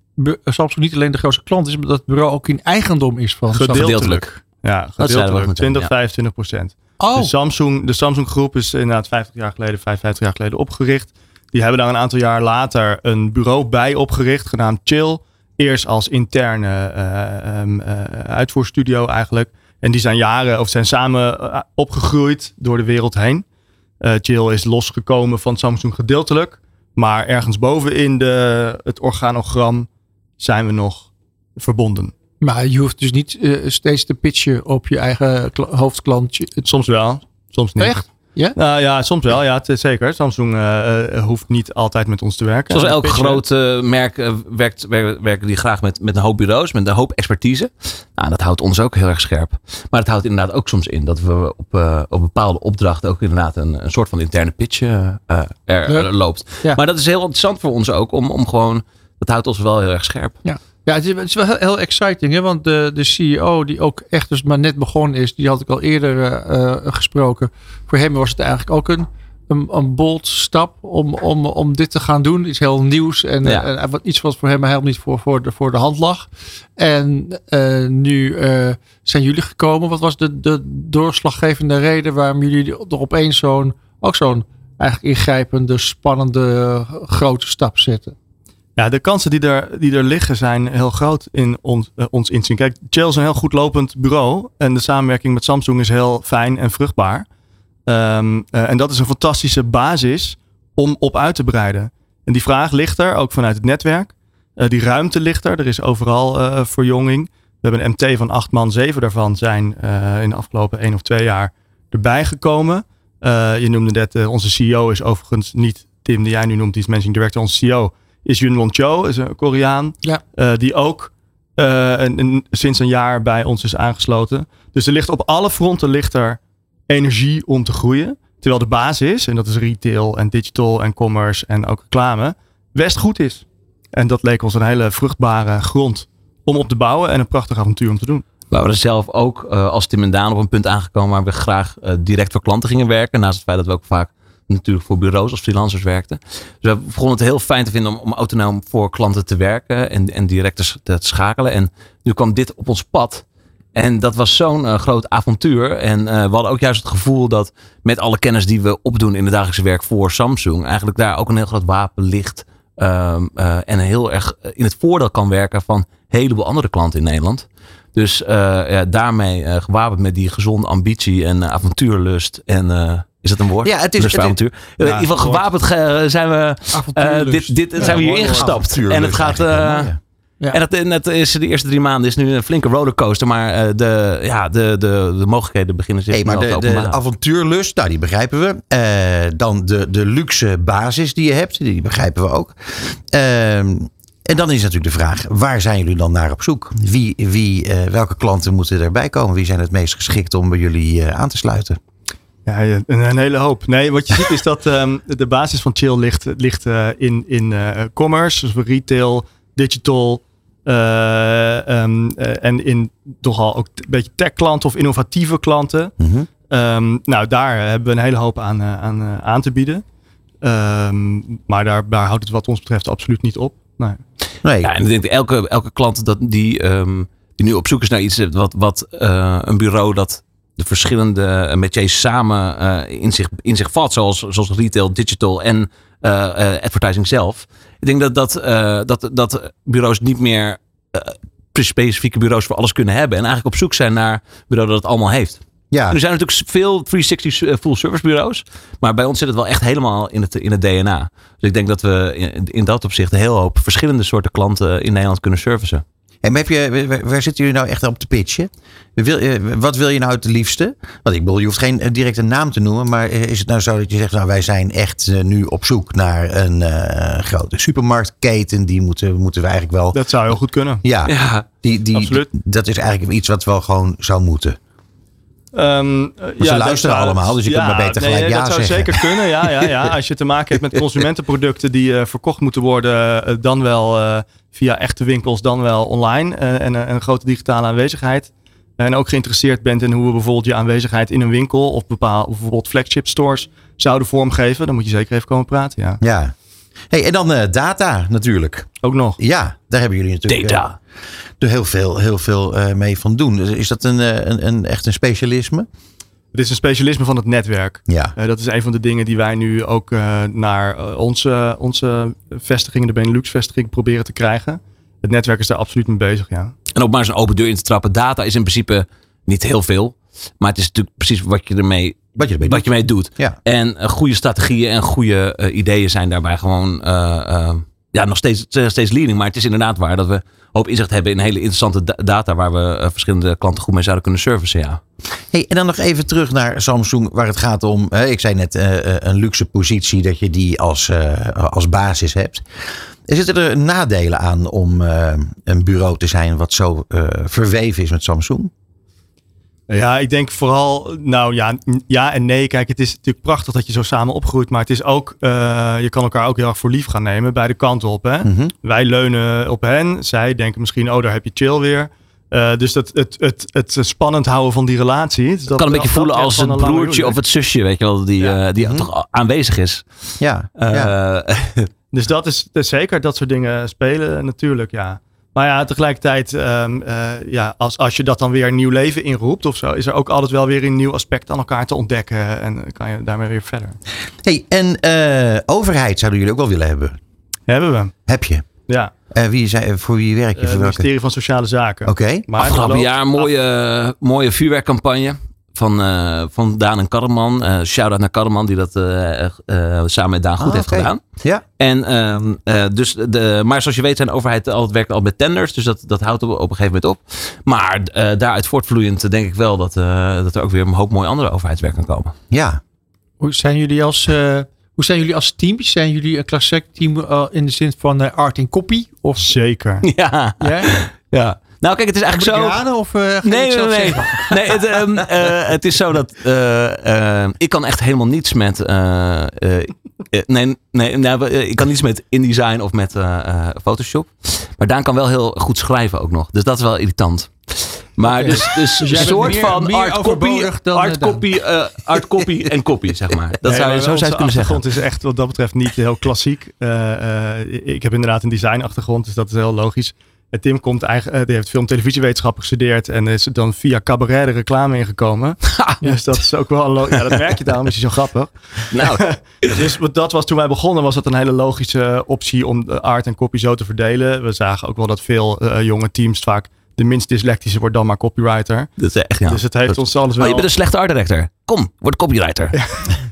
D: Samsung niet alleen de grootste klant is, maar dat het bureau ook in eigendom is van
G: Gedeeltelijk.
F: Gedeeltelijk.
G: Ja, gedeeltelijk. 20, ja. 25 procent.
D: Oh,
G: De Samsung, de Samsung groep is inderdaad 50 jaar geleden, 55 jaar geleden opgericht. Die hebben daar een aantal jaar later een bureau bij opgericht, genaamd Chill. Eerst als interne eh, ehm, eh, uitvoerstudio eigenlijk. En die zijn jaren, of zijn samen eh, opgegroeid door de wereld heen. Chill is losgekomen van Samsung gedeeltelijk. Maar ergens boven in de, het organogram zijn we nog verbonden.
D: maar je hoeft dus niet steeds te pitchen op je eigen kla- hoofdklantje. Het-
G: Soms wel, soms niet.
D: Echt? Ja?
G: Nou ja, soms wel. Ja, het zeker. Samsung eh, eh, hoeft niet altijd met ons te werken.
F: Zoals elk groot eh, merk werkt, wer- werken die graag met, met een hoop bureaus, met een hoop expertise. Nou, dat houdt ons ook heel erg scherp. Maar het houdt inderdaad ook soms in dat we op, eh, op bepaalde opdrachten ook inderdaad een, een soort van interne pitch er, er loopt.
D: Ja.
F: Maar dat is heel interessant voor ons ook, om, om gewoon, dat houdt ons wel heel erg scherp.
D: Ja, het is, het is wel heel, heel exciting, hè? want de, de CEO die ook echt dus maar net begonnen is, die had ik al eerder eh, eh, gesproken. Voor hem was het eigenlijk ook een, een, een bold stap om, om, om dit te gaan doen. Iets heel nieuws en,
F: Ja.
D: eh, en wat iets wat voor hem helemaal niet voor, voor, de, voor de hand lag. En nu zijn jullie gekomen. Wat was de, de doorslaggevende reden waarom jullie er opeens zo'n, ook zo'n eigenlijk ingrijpende, spannende, grote stap zetten?
G: Ja, de kansen die er, die er liggen zijn heel groot in ons, eh, ons inzien. Kijk, Chill is een heel goed lopend bureau. En de samenwerking met Samsung is heel fijn en vruchtbaar. Ehm, eh, en dat is een fantastische basis om op uit te breiden. En die vraag ligt er, ook vanuit het netwerk. Eh, die ruimte ligt er. Er is overal verjonging. We hebben een MT van acht man. Zeven daarvan zijn in de afgelopen één of twee jaar erbij gekomen. Je noemde net, onze CEO is overigens niet Tim, die jij nu noemt, die is managing director. Onze CEO is Yunwon Cho, is een Koreaan.
D: Ja.
G: eh, die ook eh, een, een- sinds een jaar bij ons is aangesloten. Dus er ligt op alle fronten ligt er energie om te groeien. Terwijl de basis, en dat is retail en digital en commerce en ook reclame, best goed is. En dat leek ons een hele vruchtbare grond om op te bouwen en een prachtig avontuur om te doen.
F: We waren zelf ook eh, als Tim en Daan op een punt aangekomen waar we graag direct voor klanten gingen werken. Naast het feit dat we ook vaak natuurlijk voor bureaus als freelancers werkten. Dus we begonnen het heel fijn te vinden om, om autonoom voor klanten te werken en, en direct te, schakelen. En nu kwam dit op ons pad. En dat was zo'n eh, groot avontuur. En eh, we hadden ook juist het gevoel dat met alle kennis die we opdoen in het dagelijkse werk voor Samsung, eigenlijk daar ook een heel groot wapen ligt. ehm, eh, en heel erg in het voordeel kan werken van een heleboel andere klanten in Nederland. Dus daarmee gewapend met die gezonde ambitie en avontuurlust. En is dat een woord?
B: Ja, het is- is-
F: avontuur. in ieder geval gewapend ge- zijn we. eh,
D: Avontuurlust.
F: dit dit zijn we hier ingestapt. En het gaat. eh,
B: ja.
F: En het is de eerste drie maanden is nu een flinke rollercoaster. Maar eh, de, ja, de, de, de mogelijkheden beginnen zich
B: Hey, maar de,
F: te
B: de, avontuurlust, nou, die begrijpen we. Eh, dan de, de luxe basis die je hebt, die begrijpen we ook. Ehm, en dan is natuurlijk de vraag, waar zijn jullie dan naar op zoek? Wie, wie, eh, welke klanten moeten erbij komen? Wie zijn het meest geschikt om bij jullie eh, aan te sluiten?
G: Ja, een, een hele hoop. Nee, wat je ziet is dat ehm, de basis van Chill ligt, ligt eh, in, in eh, commerce, dus retail, digital. eh, ehm, eh, en in toch al ook een beetje tech klanten of innovatieve klanten.
B: Mhm.
G: Ehm, nou, daar hebben we een hele hoop aan, aan, aan te bieden. Ehm, maar daar, daar houdt het wat ons betreft absoluut niet op. Nee.
B: Nee,
F: Ja, en ik denk dat elke, elke klant dat die, ehm, die nu op zoek is naar iets wat, wat eh, een bureau dat de verschillende métiers samen eh, in, zich, in zich vat, zoals, zoals retail, digital en eh, eh, advertising zelf. Ik denk dat, dat, eh, dat, dat bureaus niet meer eh, specifieke bureaus voor alles kunnen hebben en eigenlijk op zoek zijn naar een bureau dat het allemaal heeft.
B: ja.
F: Er zijn natuurlijk veel 360 full service bureaus. Maar bij ons zit het wel echt helemaal in het, in het DNA. Dus ik denk dat we in, in dat opzicht een heel hoop verschillende soorten klanten in Nederland kunnen servicen.
B: En heb je, waar, zitten jullie nou echt op te pitchen? Wil, eh, wat wil je nou het liefste? Want ik bedoel, je hoeft geen eh, directe naam te noemen. Maar eh, is het nou zo dat je zegt, nou wij zijn echt nu op zoek naar een eh, grote supermarktketen. Die moeten, moeten we eigenlijk wel...
G: Dat zou heel goed kunnen.
B: Ja,
F: Ja,
B: die, die,
G: absoluut.
B: dat is eigenlijk iets wat wel gewoon zou moeten.
G: Ehm, eh,
B: ze
G: dat
B: luisteren
G: zou-
B: allemaal, dus je kunt maar beter
G: nee,
B: gelijk ja
G: Dat zou
B: zeggen.
G: zeker kunnen, ja, ja, ja. [LAUGHS] Als je te maken hebt met consumentenproducten die eh, verkocht moeten worden, eh, dan wel eh, via echte winkels, dan wel online. eh, en een grote digitale aanwezigheid. En ook geïnteresseerd bent in hoe we bijvoorbeeld je aanwezigheid in een winkel of bepaal, of bijvoorbeeld flagship stores zouden vormgeven. Dan moet je zeker even komen praten, ja.
B: Ja. Hey, en dan eh, data natuurlijk.
G: Ook nog.
B: Ja, daar hebben jullie natuurlijk
F: Data.
B: Er heel veel, heel veel eh, mee van doen. Is dat een, eh, een, een, echt een specialisme?
G: Het is een specialisme van het netwerk.
B: Ja.
G: Eh, dat is een van de dingen die wij nu ook eh, naar onze, onze vestigingen, de Benelux-vestiging, proberen te krijgen. Het netwerk is daar absoluut mee bezig, ja.
F: En ook maar eens een open deur in te trappen. Data is in principe niet heel veel. Maar het is natuurlijk precies wat je ermee,
B: Wat je ermee
F: wat je mee doet.
B: Ja.
F: En goede strategieën en goede eh, ideeën zijn daarbij gewoon ja, nog steeds, nog steeds leading. Maar het is inderdaad waar dat we hoop inzicht hebben in hele interessante da- data waar we eh, verschillende goed mee zouden kunnen servicen. Ja.
B: Hey, en dan nog even terug naar Samsung, waar het gaat om. Ik zei net eh, eh, een luxe positie dat je die als, eh, als basis hebt. Zitten er nadelen aan om eh, een bureau te zijn wat zo eh, verweven is met Samsung?
G: Ja, ik denk vooral, nou ja, ja en nee. Kijk, het is natuurlijk prachtig dat je zo samen opgroeit. Maar het is ook, eh, je kan elkaar ook heel erg voor lief gaan nemen. Beide kanten op. Hè?
B: Mhm.
G: Wij leunen op hen. Zij denken misschien, oh, daar heb je chill weer. Eh, dus dat, het, het, het spannend houden van die relatie. Dus
F: kan een beetje voelen als het broertje of
G: het.
F: zusje, weet je wel, die,
G: Ja.
F: eh, die
B: Mhm.
F: toch aanwezig is.
B: Ja,
F: Eh,
B: ja. [LAUGHS]
G: Dus dat is, dat is zeker dat soort dingen spelen natuurlijk, ja. Maar ja, tegelijkertijd, ehm, eh, ja, als, als je dat dan weer een nieuw leven inroept of zo, is er ook altijd wel weer een nieuw aspect aan elkaar te ontdekken. En kan je daarmee weer verder.
B: Hey, en eh, overheid zouden jullie ook wel willen hebben.
G: Hebben we.
B: Heb je?
G: Ja,
B: Eh, wie zijn, voor wie werk je?
G: Het
B: voor welke?
G: ministerie van Sociale Zaken.
B: Oké.
G: Maar
F: Afgelopen jaar een mooie, mooie vuurwerkcampagne van, eh, van Daan en Karreman. Eh Shout-out naar Karreman die dat eh, samen met Daan goed
B: Ah,
F: heeft gedaan.
B: Ja.
F: En, ehm, eh, dus de, maar zoals je weet zijn de overheid altijd werkt al met tenders. Dus dat, dat houdt op, op een gegeven moment op. Maar eh, daaruit voortvloeiend denk ik wel dat, eh, dat er ook weer een hoop mooie andere overheidswerk kan komen.
B: Ja.
D: Hoe zijn jullie als, eh, hoe zijn jullie als team? Zijn jullie een klassiek team eh, in de zin van art en copy? Of
G: Zeker. [LAUGHS]
F: Ja,
D: ja?
F: ja. Nou kijk, het is eigenlijk zo...
D: raden of ga je
F: Nee, nee, nee. [LAUGHS] nee het, ehm, eh, het is zo dat eh, ik kan echt helemaal niets met. nee, nee nou, ik kan niets met InDesign of met Photoshop. Maar Daan kan wel heel goed schrijven ook nog. Dus dat is wel irritant. Maar dus, dus,
D: Dus
F: een soort
D: meer-
F: van
D: meer
F: art copy,
D: dan,
F: art copy, art copy [LAUGHS] en copy, zeg maar. Dat
G: Nee,
F: zou je, zo zou je
G: onze
F: het kunnen zeggen.
G: achtergrond is echt wat dat betreft niet heel klassiek. Ik heb inderdaad een designachtergrond, dus dat is heel logisch. En Tim komt eigenlijk, eh, die heeft film- en televisiewetenschap gestudeerd en is dan via cabaret de reclame ingekomen. [LAUGHS] Dus dat is ook wel een lo- ja, dat merk je daarom is hij zo grappig. [LAUGHS]
F: Nou, [LAUGHS]
G: Dus wat dat was toen wij begonnen, was dat een hele logische optie om de art en copy zo te verdelen. We zagen ook wel dat veel eh, jonge teams vaak de minst dyslectische wordt dan maar copywriter.
F: dat is echt, ja.
G: Dus het heeft
F: Dat-
G: ons alles wel.
F: Oh, je bent een slechte art director. Kom, word copywriter.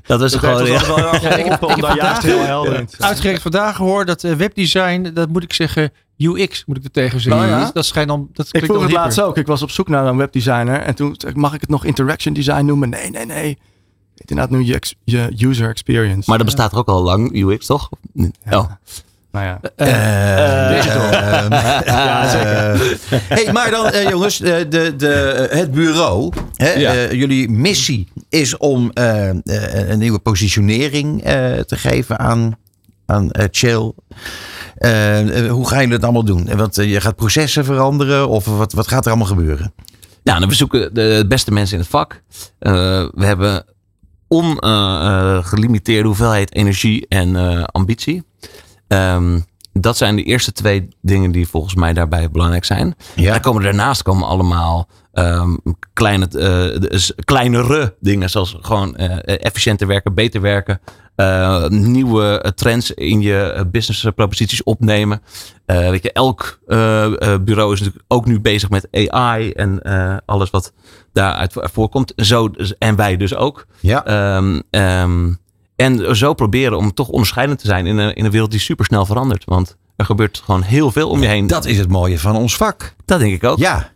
F: Dat is gewoon... ja.
G: wel
D: ik heb- ik vandaag-
G: heel helder.
D: Uitgerekend vandaag gehoord dat eh, webdesign, dat moet ik zeggen, UX moet ik er tegen zeggen.
G: Oh ja?
D: Dus dat schijnt dan, dat
G: Ik vroeg het laatst ook. Ik was op zoek naar een webdesigner. En toen mag ik het nog interaction design noemen? Nee, nee, nee. Het inderdaad nu je user experience.
F: Maar dat bestaat er ook al lang, UX, toch? Oh.
G: Nou ja.
B: Eh, [LAUGHS]
G: Ja, zeker.
B: eh, hey, maar dan, eh, jongens, eh, de, de, eh, het bureau. Hè,
F: Ja.
B: eh, jullie missie is om eh, eh, een nieuwe positionering eh, te geven aan, aan eh, Chill. Eh, eh, hoe gaan jullie dat allemaal doen? Want eh, je gaat processen veranderen of wat, wat gaat er allemaal gebeuren?
F: Nou, dan we zoeken de beste mensen in het vak. We hebben ongelimiteerde hoeveelheid energie en ambitie. Ehm, dat zijn de eerste twee dingen die volgens mij daarbij belangrijk zijn.
B: Ja.
F: Daar komen daarnaast komen allemaal ehm, kleine, kleinere dingen. Zoals gewoon efficiënter werken, beter werken. Eh, nieuwe eh, trends in je eh, business proposities opnemen. Eh, weet je, elk bureau is natuurlijk ook nu bezig met AI en alles wat daaruit vo- voorkomt. Zo, en wij dus ook.
B: Ja.
F: Ehm, ehm, en zo proberen om toch onderscheidend te zijn in een, in een wereld die supersnel verandert. Want er gebeurt gewoon heel veel om je heen.
B: Dat is het mooie van ons vak.
F: dat denk ik ook.
B: Ja.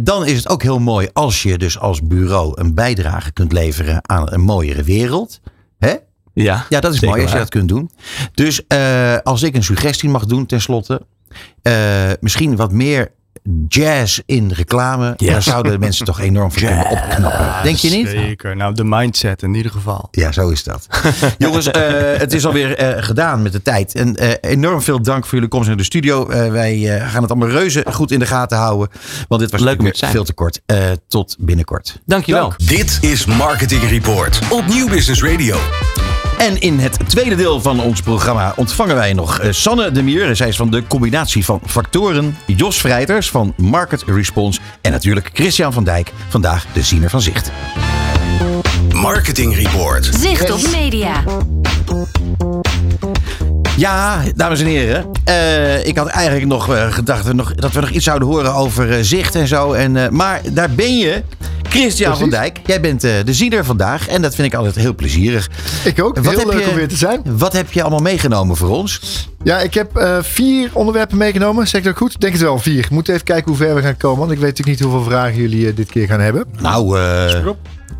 B: Dan is het ook heel mooi als je dus als bureau een bijdrage kunt leveren aan een mooiere wereld. Hè?
F: Ja,
B: Ja, dat is mooi als je dat kunt doen. Dus eh, als ik een suggestie mag doen tenslotte. eh misschien wat meer jazz in reclame.
F: Yes.
B: Daar zouden mensen toch enorm voor kunnen opknappen. Denk je niet?
G: Zeker. Nou, de mindset in ieder geval.
B: Ja, zo is dat. [LAUGHS] Jongens, eh, het is alweer gedaan met de tijd. En eh, enorm veel dank voor jullie komst naar de studio. Eh, wij gaan het allemaal reuze goed in de gaten houden. Want dit was
F: Leuk om
B: natuurlijk
F: te zijn.
B: veel te kort. Eh, tot binnenkort.
F: Dankjewel.
A: Dit is Marketing Report op Nieuw Business Radio.
B: En in het tweede deel van ons programma ontvangen wij nog eh, Sanne de Mier. Zij is van de combinatie van factoren. Jos Vrijters van Market Response. En natuurlijk Christian van Dijk. Vandaag de ziener van zicht.
A: Marketing Report.
C: Zicht op media.
B: Ja, dames en heren. eh, ik had eigenlijk nog eh, gedacht dat we nog, dat we nog iets zouden horen over eh, zicht en zo. En, eh, maar daar ben je. Christian van Dijk, jij bent eh, de ziener vandaag. En dat vind ik altijd heel plezierig.
H: Ik ook.
B: Wat
H: Heel leuk
B: je-
H: om weer te zijn.
B: Wat heb je allemaal meegenomen voor ons?
H: Ja, ik heb eh, vier onderwerpen meegenomen. Zeg ik dat goed? Denk het wel, vier. We moeten even kijken hoe ver we gaan komen. Want ik weet natuurlijk niet hoeveel vragen jullie dit keer gaan hebben.
B: Nou, eh,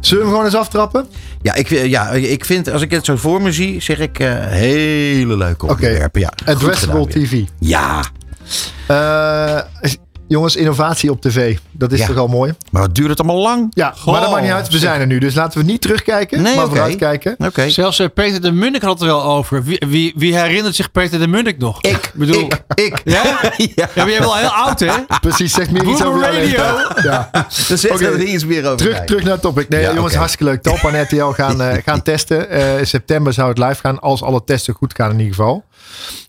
H: Zullen we hem gewoon eens aftrappen?
B: ja, ik, eh, ja, ik vind, als ik het zo voor me zie, zeg ik eh, hele leuke onderwerpen. Ja,
H: Addressable
B: gedaan.
H: TV.
B: Ja,
H: Eh, jongens, innovatie op tv. Dat is
B: Ja.
H: toch al mooi?
B: maar wat duurt het allemaal lang?
H: Ja, maar dat maakt niet uit. We zijn er nu. Dus laten we niet terugkijken,
B: Nee,
H: maar
B: oké.
H: vooruitkijken.
B: Oké.
D: Zelfs eh, Peter de Munnik had het er wel over. Wie, wie, wie herinnert zich Peter de Munnik nog?
B: Ik,
D: bedoel,
B: ik, ik. [LAUGHS]
D: Ja?
B: ja.
D: Ja, maar jij bent wel heel oud, hè? [LAUGHS]
H: Precies, zeg meer iets over
D: Radio. [LAUGHS]
H: Ja.
B: Dan zegt
H: Oké.
B: er iets meer over.
H: Terug, terug naar het topic. Nee,
B: Ja,
H: jongens, hartstikke leuk. Talpa en RTL gaan, eh, gaan testen. Eh, in september zou het live gaan, als alle testen goed gaan in ieder geval.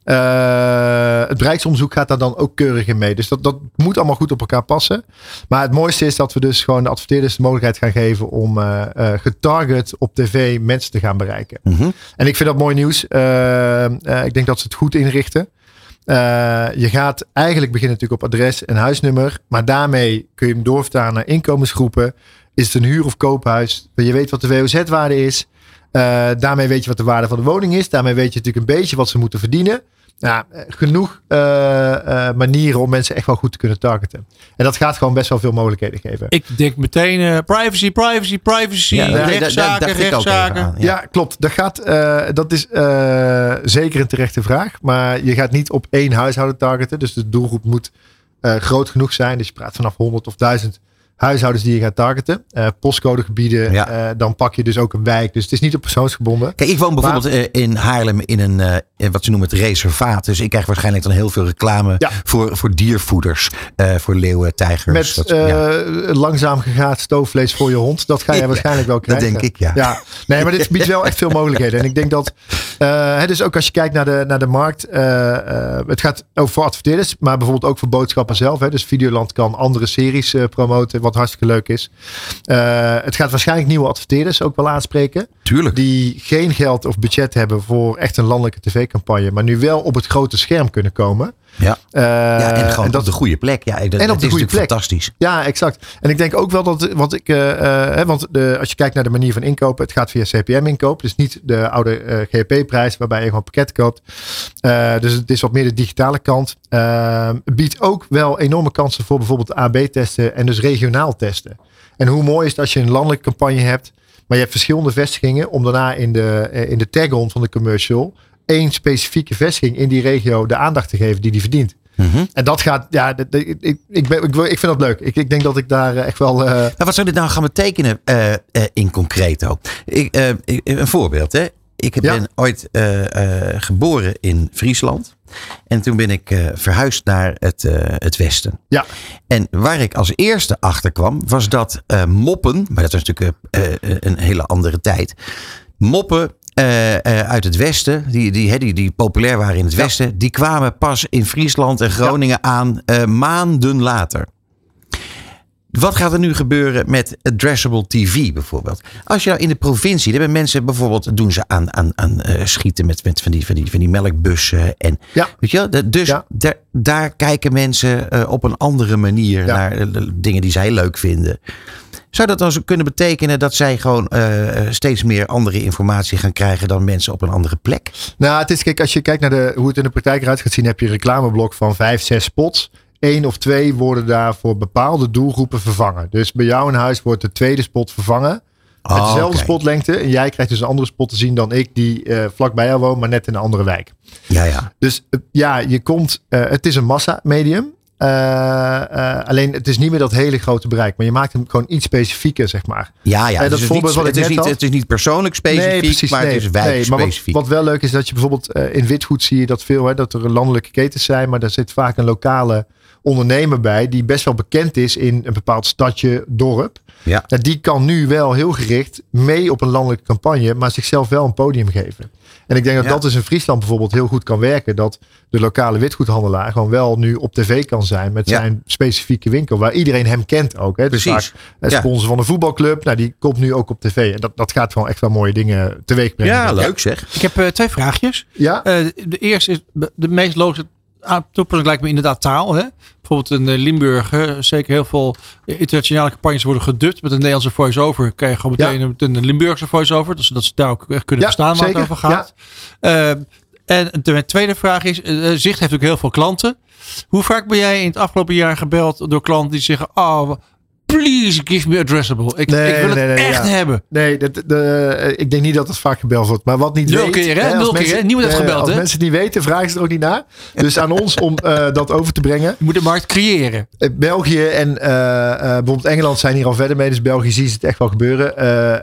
H: Eh, het bereiksonderzoek gaat daar dan ook keurig in mee. Dus dat, dat moet allemaal goed op elkaar passen. Maar het mooiste is dat we dus gewoon de adverteerders de mogelijkheid gaan geven om eh, eh, getarget op tv mensen te gaan bereiken.
B: Mhm.
H: En ik vind dat mooi nieuws. Ik denk dat ze het goed inrichten. Je gaat eigenlijk beginnen natuurlijk op adres en huisnummer. Maar daarmee kun je hem doorvertalen naar inkomensgroepen. Is het een huur- of koophuis? Je weet wat de WOZ-waarde is. Eh, daarmee weet je wat de waarde van de woning is. Daarmee weet je natuurlijk een beetje wat ze moeten verdienen. Nou, genoeg eh, eh, manieren om mensen echt wel goed te kunnen targeten. En dat gaat gewoon best wel veel mogelijkheden geven.
D: Ik denk meteen eh, privacy, privacy, privacy.
B: Ja, daar- daar- daar
D: rechtszaken, rechtszaken.
B: aan,
H: Ja, klopt. Dat, gaat, eh, dat is eh, zeker een terechte vraag. Maar je gaat niet op één huishouden targeten. Dus de doelgroep moet eh, groot genoeg zijn. Dus je praat vanaf 100 of 1000 huishoudens die je gaat targeten. Eh, postcodegebieden,
B: Ja.
H: eh, dan pak je dus ook een wijk. Dus het is niet op persoonsgebonden.
B: Kijk, ik woon bijvoorbeeld eh, in Haarlem in een, in wat ze noemen het reservaat. Dus ik krijg waarschijnlijk dan heel veel reclame
H: Ja.
B: voor, voor diervoeders. voor leeuwen, tijgers.
H: Met
B: dat- ja.
H: langzaam gegaat stoofvlees voor je hond. Dat ga je waarschijnlijk wel
B: dat
H: krijgen.
B: denk ik, ja.
H: ja. Nee, maar dit biedt wel echt veel [LAUGHS] mogelijkheden. En ik denk dat, hè, dus ook als je kijkt naar de, naar de markt. het gaat ook voor adverteerders, maar bijvoorbeeld ook voor boodschappen zelf. Hè. Dus Videoland kan andere series promoten, wat hartstikke leuk is. Eh, het gaat waarschijnlijk nieuwe adverteerders ook wel aanspreken.
B: Tuurlijk.
H: Die geen geld of budget hebben voor echt een landelijke tv-campagne. Maar nu wel op het grote scherm kunnen komen.
B: Ja.
H: Eh,
B: ja, en gewoon
H: dat
B: op de goede plek. Ja, dat,
H: En op de goede plek.
B: fantastisch.
H: ja, exact. En ik denk ook wel dat, want ik, eh, eh, hè, want de, als je kijkt naar de manier van inkopen, het gaat via CPM-inkoop. Dus niet de oude GP-prijs waarbij je gewoon pakket koopt. Dus het is wat meer de digitale kant. Eh, biedt ook wel enorme kansen voor bijvoorbeeld AB-testen en dus regionaal testen. En hoe mooi is het als je een landelijke campagne hebt, maar je hebt verschillende vestigingen om daarna in de, in de tag-on van de commercial één specifieke vestiging in die regio de aandacht te geven die die verdient.
B: Mhm.
H: En dat gaat, ja, ik, ik, ik, ben, ik, vind dat leuk. Ik, ik denk dat ik daar eh, echt wel.
B: Maar wat zou dit nou gaan betekenen eh, in concreto? Ik, een voorbeeld. Hè? Ik
H: Ja.
B: ben ooit geboren in Friesland. En toen ben ik verhuisd naar het, het westen.
H: ja,
B: En waar ik als eerste achter kwam, was dat moppen, maar dat was natuurlijk een hele andere tijd. Moppen eh, eh, uit het westen, die, die, die, die populair waren in het westen, die kwamen pas in Friesland en Groningen aan eh, maanden later. Wat gaat er nu gebeuren met addressable TV bijvoorbeeld? Als je nou in de provincie, daar hebben mensen bijvoorbeeld, doen ze aan, aan, aan schieten met, met van, die, van, die, van die melkbussen. En,
H: Ja.
B: Weet je wel? Dus
H: Ja.
B: daar, daar kijken mensen op een andere manier naar dingen die zij leuk vinden. Zou dat dan zo kunnen betekenen dat zij gewoon eh, steeds meer andere informatie gaan krijgen dan mensen op een andere plek?
H: nou, het is, kijk, als je kijkt naar de, hoe het in de praktijk eruit gaat zien, heb je een reclameblok van vijf, zes spots. Eén of twee worden daar voor bepaalde doelgroepen vervangen. Dus bij jou in huis wordt de tweede spot vervangen. Met
B: Oh,
H: dezelfde
B: oké.
H: spotlengte. En jij krijgt dus een andere spot te zien dan ik, die eh vlak bij jou woont, maar net in een andere wijk.
B: Ja, ja.
H: Dus eh, ja, je komt, eh, het is een massa-medium. Eh, eh, alleen het is niet meer dat hele grote bereik. Maar je maakt hem gewoon iets specifieker, zeg maar.
B: Ja, ja.
H: Eh, dat
B: dus het, is
H: voorbeeld
B: niet,
H: wat ik
B: het, is niet, het is niet persoonlijk specifiek, maar het is
H: maar wat,
B: wijkspecifiek.
H: wat wel leuk is dat je bijvoorbeeld in witgoed zie je dat veel, hè, dat er landelijke ketens zijn, maar daar zit vaak een lokale ondernemer bij die best wel bekend is in een bepaald stadje, dorp.
B: Ja.
H: Nou, die kan nu wel heel gericht mee op een landelijke campagne, maar zichzelf wel een podium geven. En ik denk dat
B: Ja.
H: dat dus in Friesland bijvoorbeeld heel goed kan werken. Dat de lokale witgoedhandelaar gewoon wel nu op tv kan zijn met
B: Ja.
H: zijn specifieke winkel. Waar iedereen hem kent ook. Hè. Dus
B: Precies.
H: vaak
B: Ja.
H: sponsor van een voetbalclub. Nou, die komt nu ook op tv. En dat, dat gaat gewoon echt wel mooie dingen teweeg brengen.
B: Ja, leuk zeg.
D: Ik heb eh, twee vraagjes.
H: Ja,
D: Eh, de eerste is de meest logische toepassing lijkt me inderdaad taal. Hè? Bijvoorbeeld in eh, Limburg, hè, zeker heel veel internationale campagnes worden gedubt met een Nederlandse voice-over. Kan je gewoon meteen een, een Limburgse voice-over, dus dat ze daar ook echt kunnen
H: Ja,
D: verstaan waar
H: zeker.
D: het over gaat. Eh, en de tweede vraag is, eh, Zicht heeft ook heel veel klanten. Hoe vaak ben jij in het afgelopen jaar gebeld door klanten die zeggen, oh, please give me addressable. Ik,
H: Nee,
D: ik wil
H: nee,
D: het
H: nee,
D: echt
H: ja.
D: hebben.
H: nee, dat, de, eh, ik denk niet dat het vaak gebeld wordt. Maar wat niet weet...
D: keer, hè? Nul keer, hè? Niemand heeft gebeld,
H: Als
D: hè?
H: mensen het niet weten, vragen ze er ook niet naar. [LAUGHS] Dus aan ons om eh, dat over te brengen.
D: Je moet de markt creëren.
H: Eh, België en bijvoorbeeld Engeland zijn hier al verder mee. Dus België zie je het echt wel gebeuren.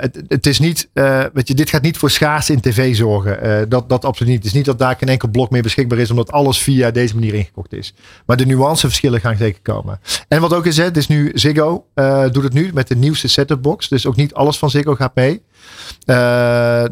H: Het, het is niet, weet je, dit gaat niet voor schaarste in tv zorgen. Dat, dat absoluut niet. Het is niet dat daar geen enkel blok meer beschikbaar is, omdat alles via deze manier ingekocht is. Maar de nuanceverschillen gaan zeker komen. En wat ook is, hè, het is nu Ziggo eh, doet het nu met de nieuwste setup box. Dus ook niet alles van Ziggo gaat mee. Eh,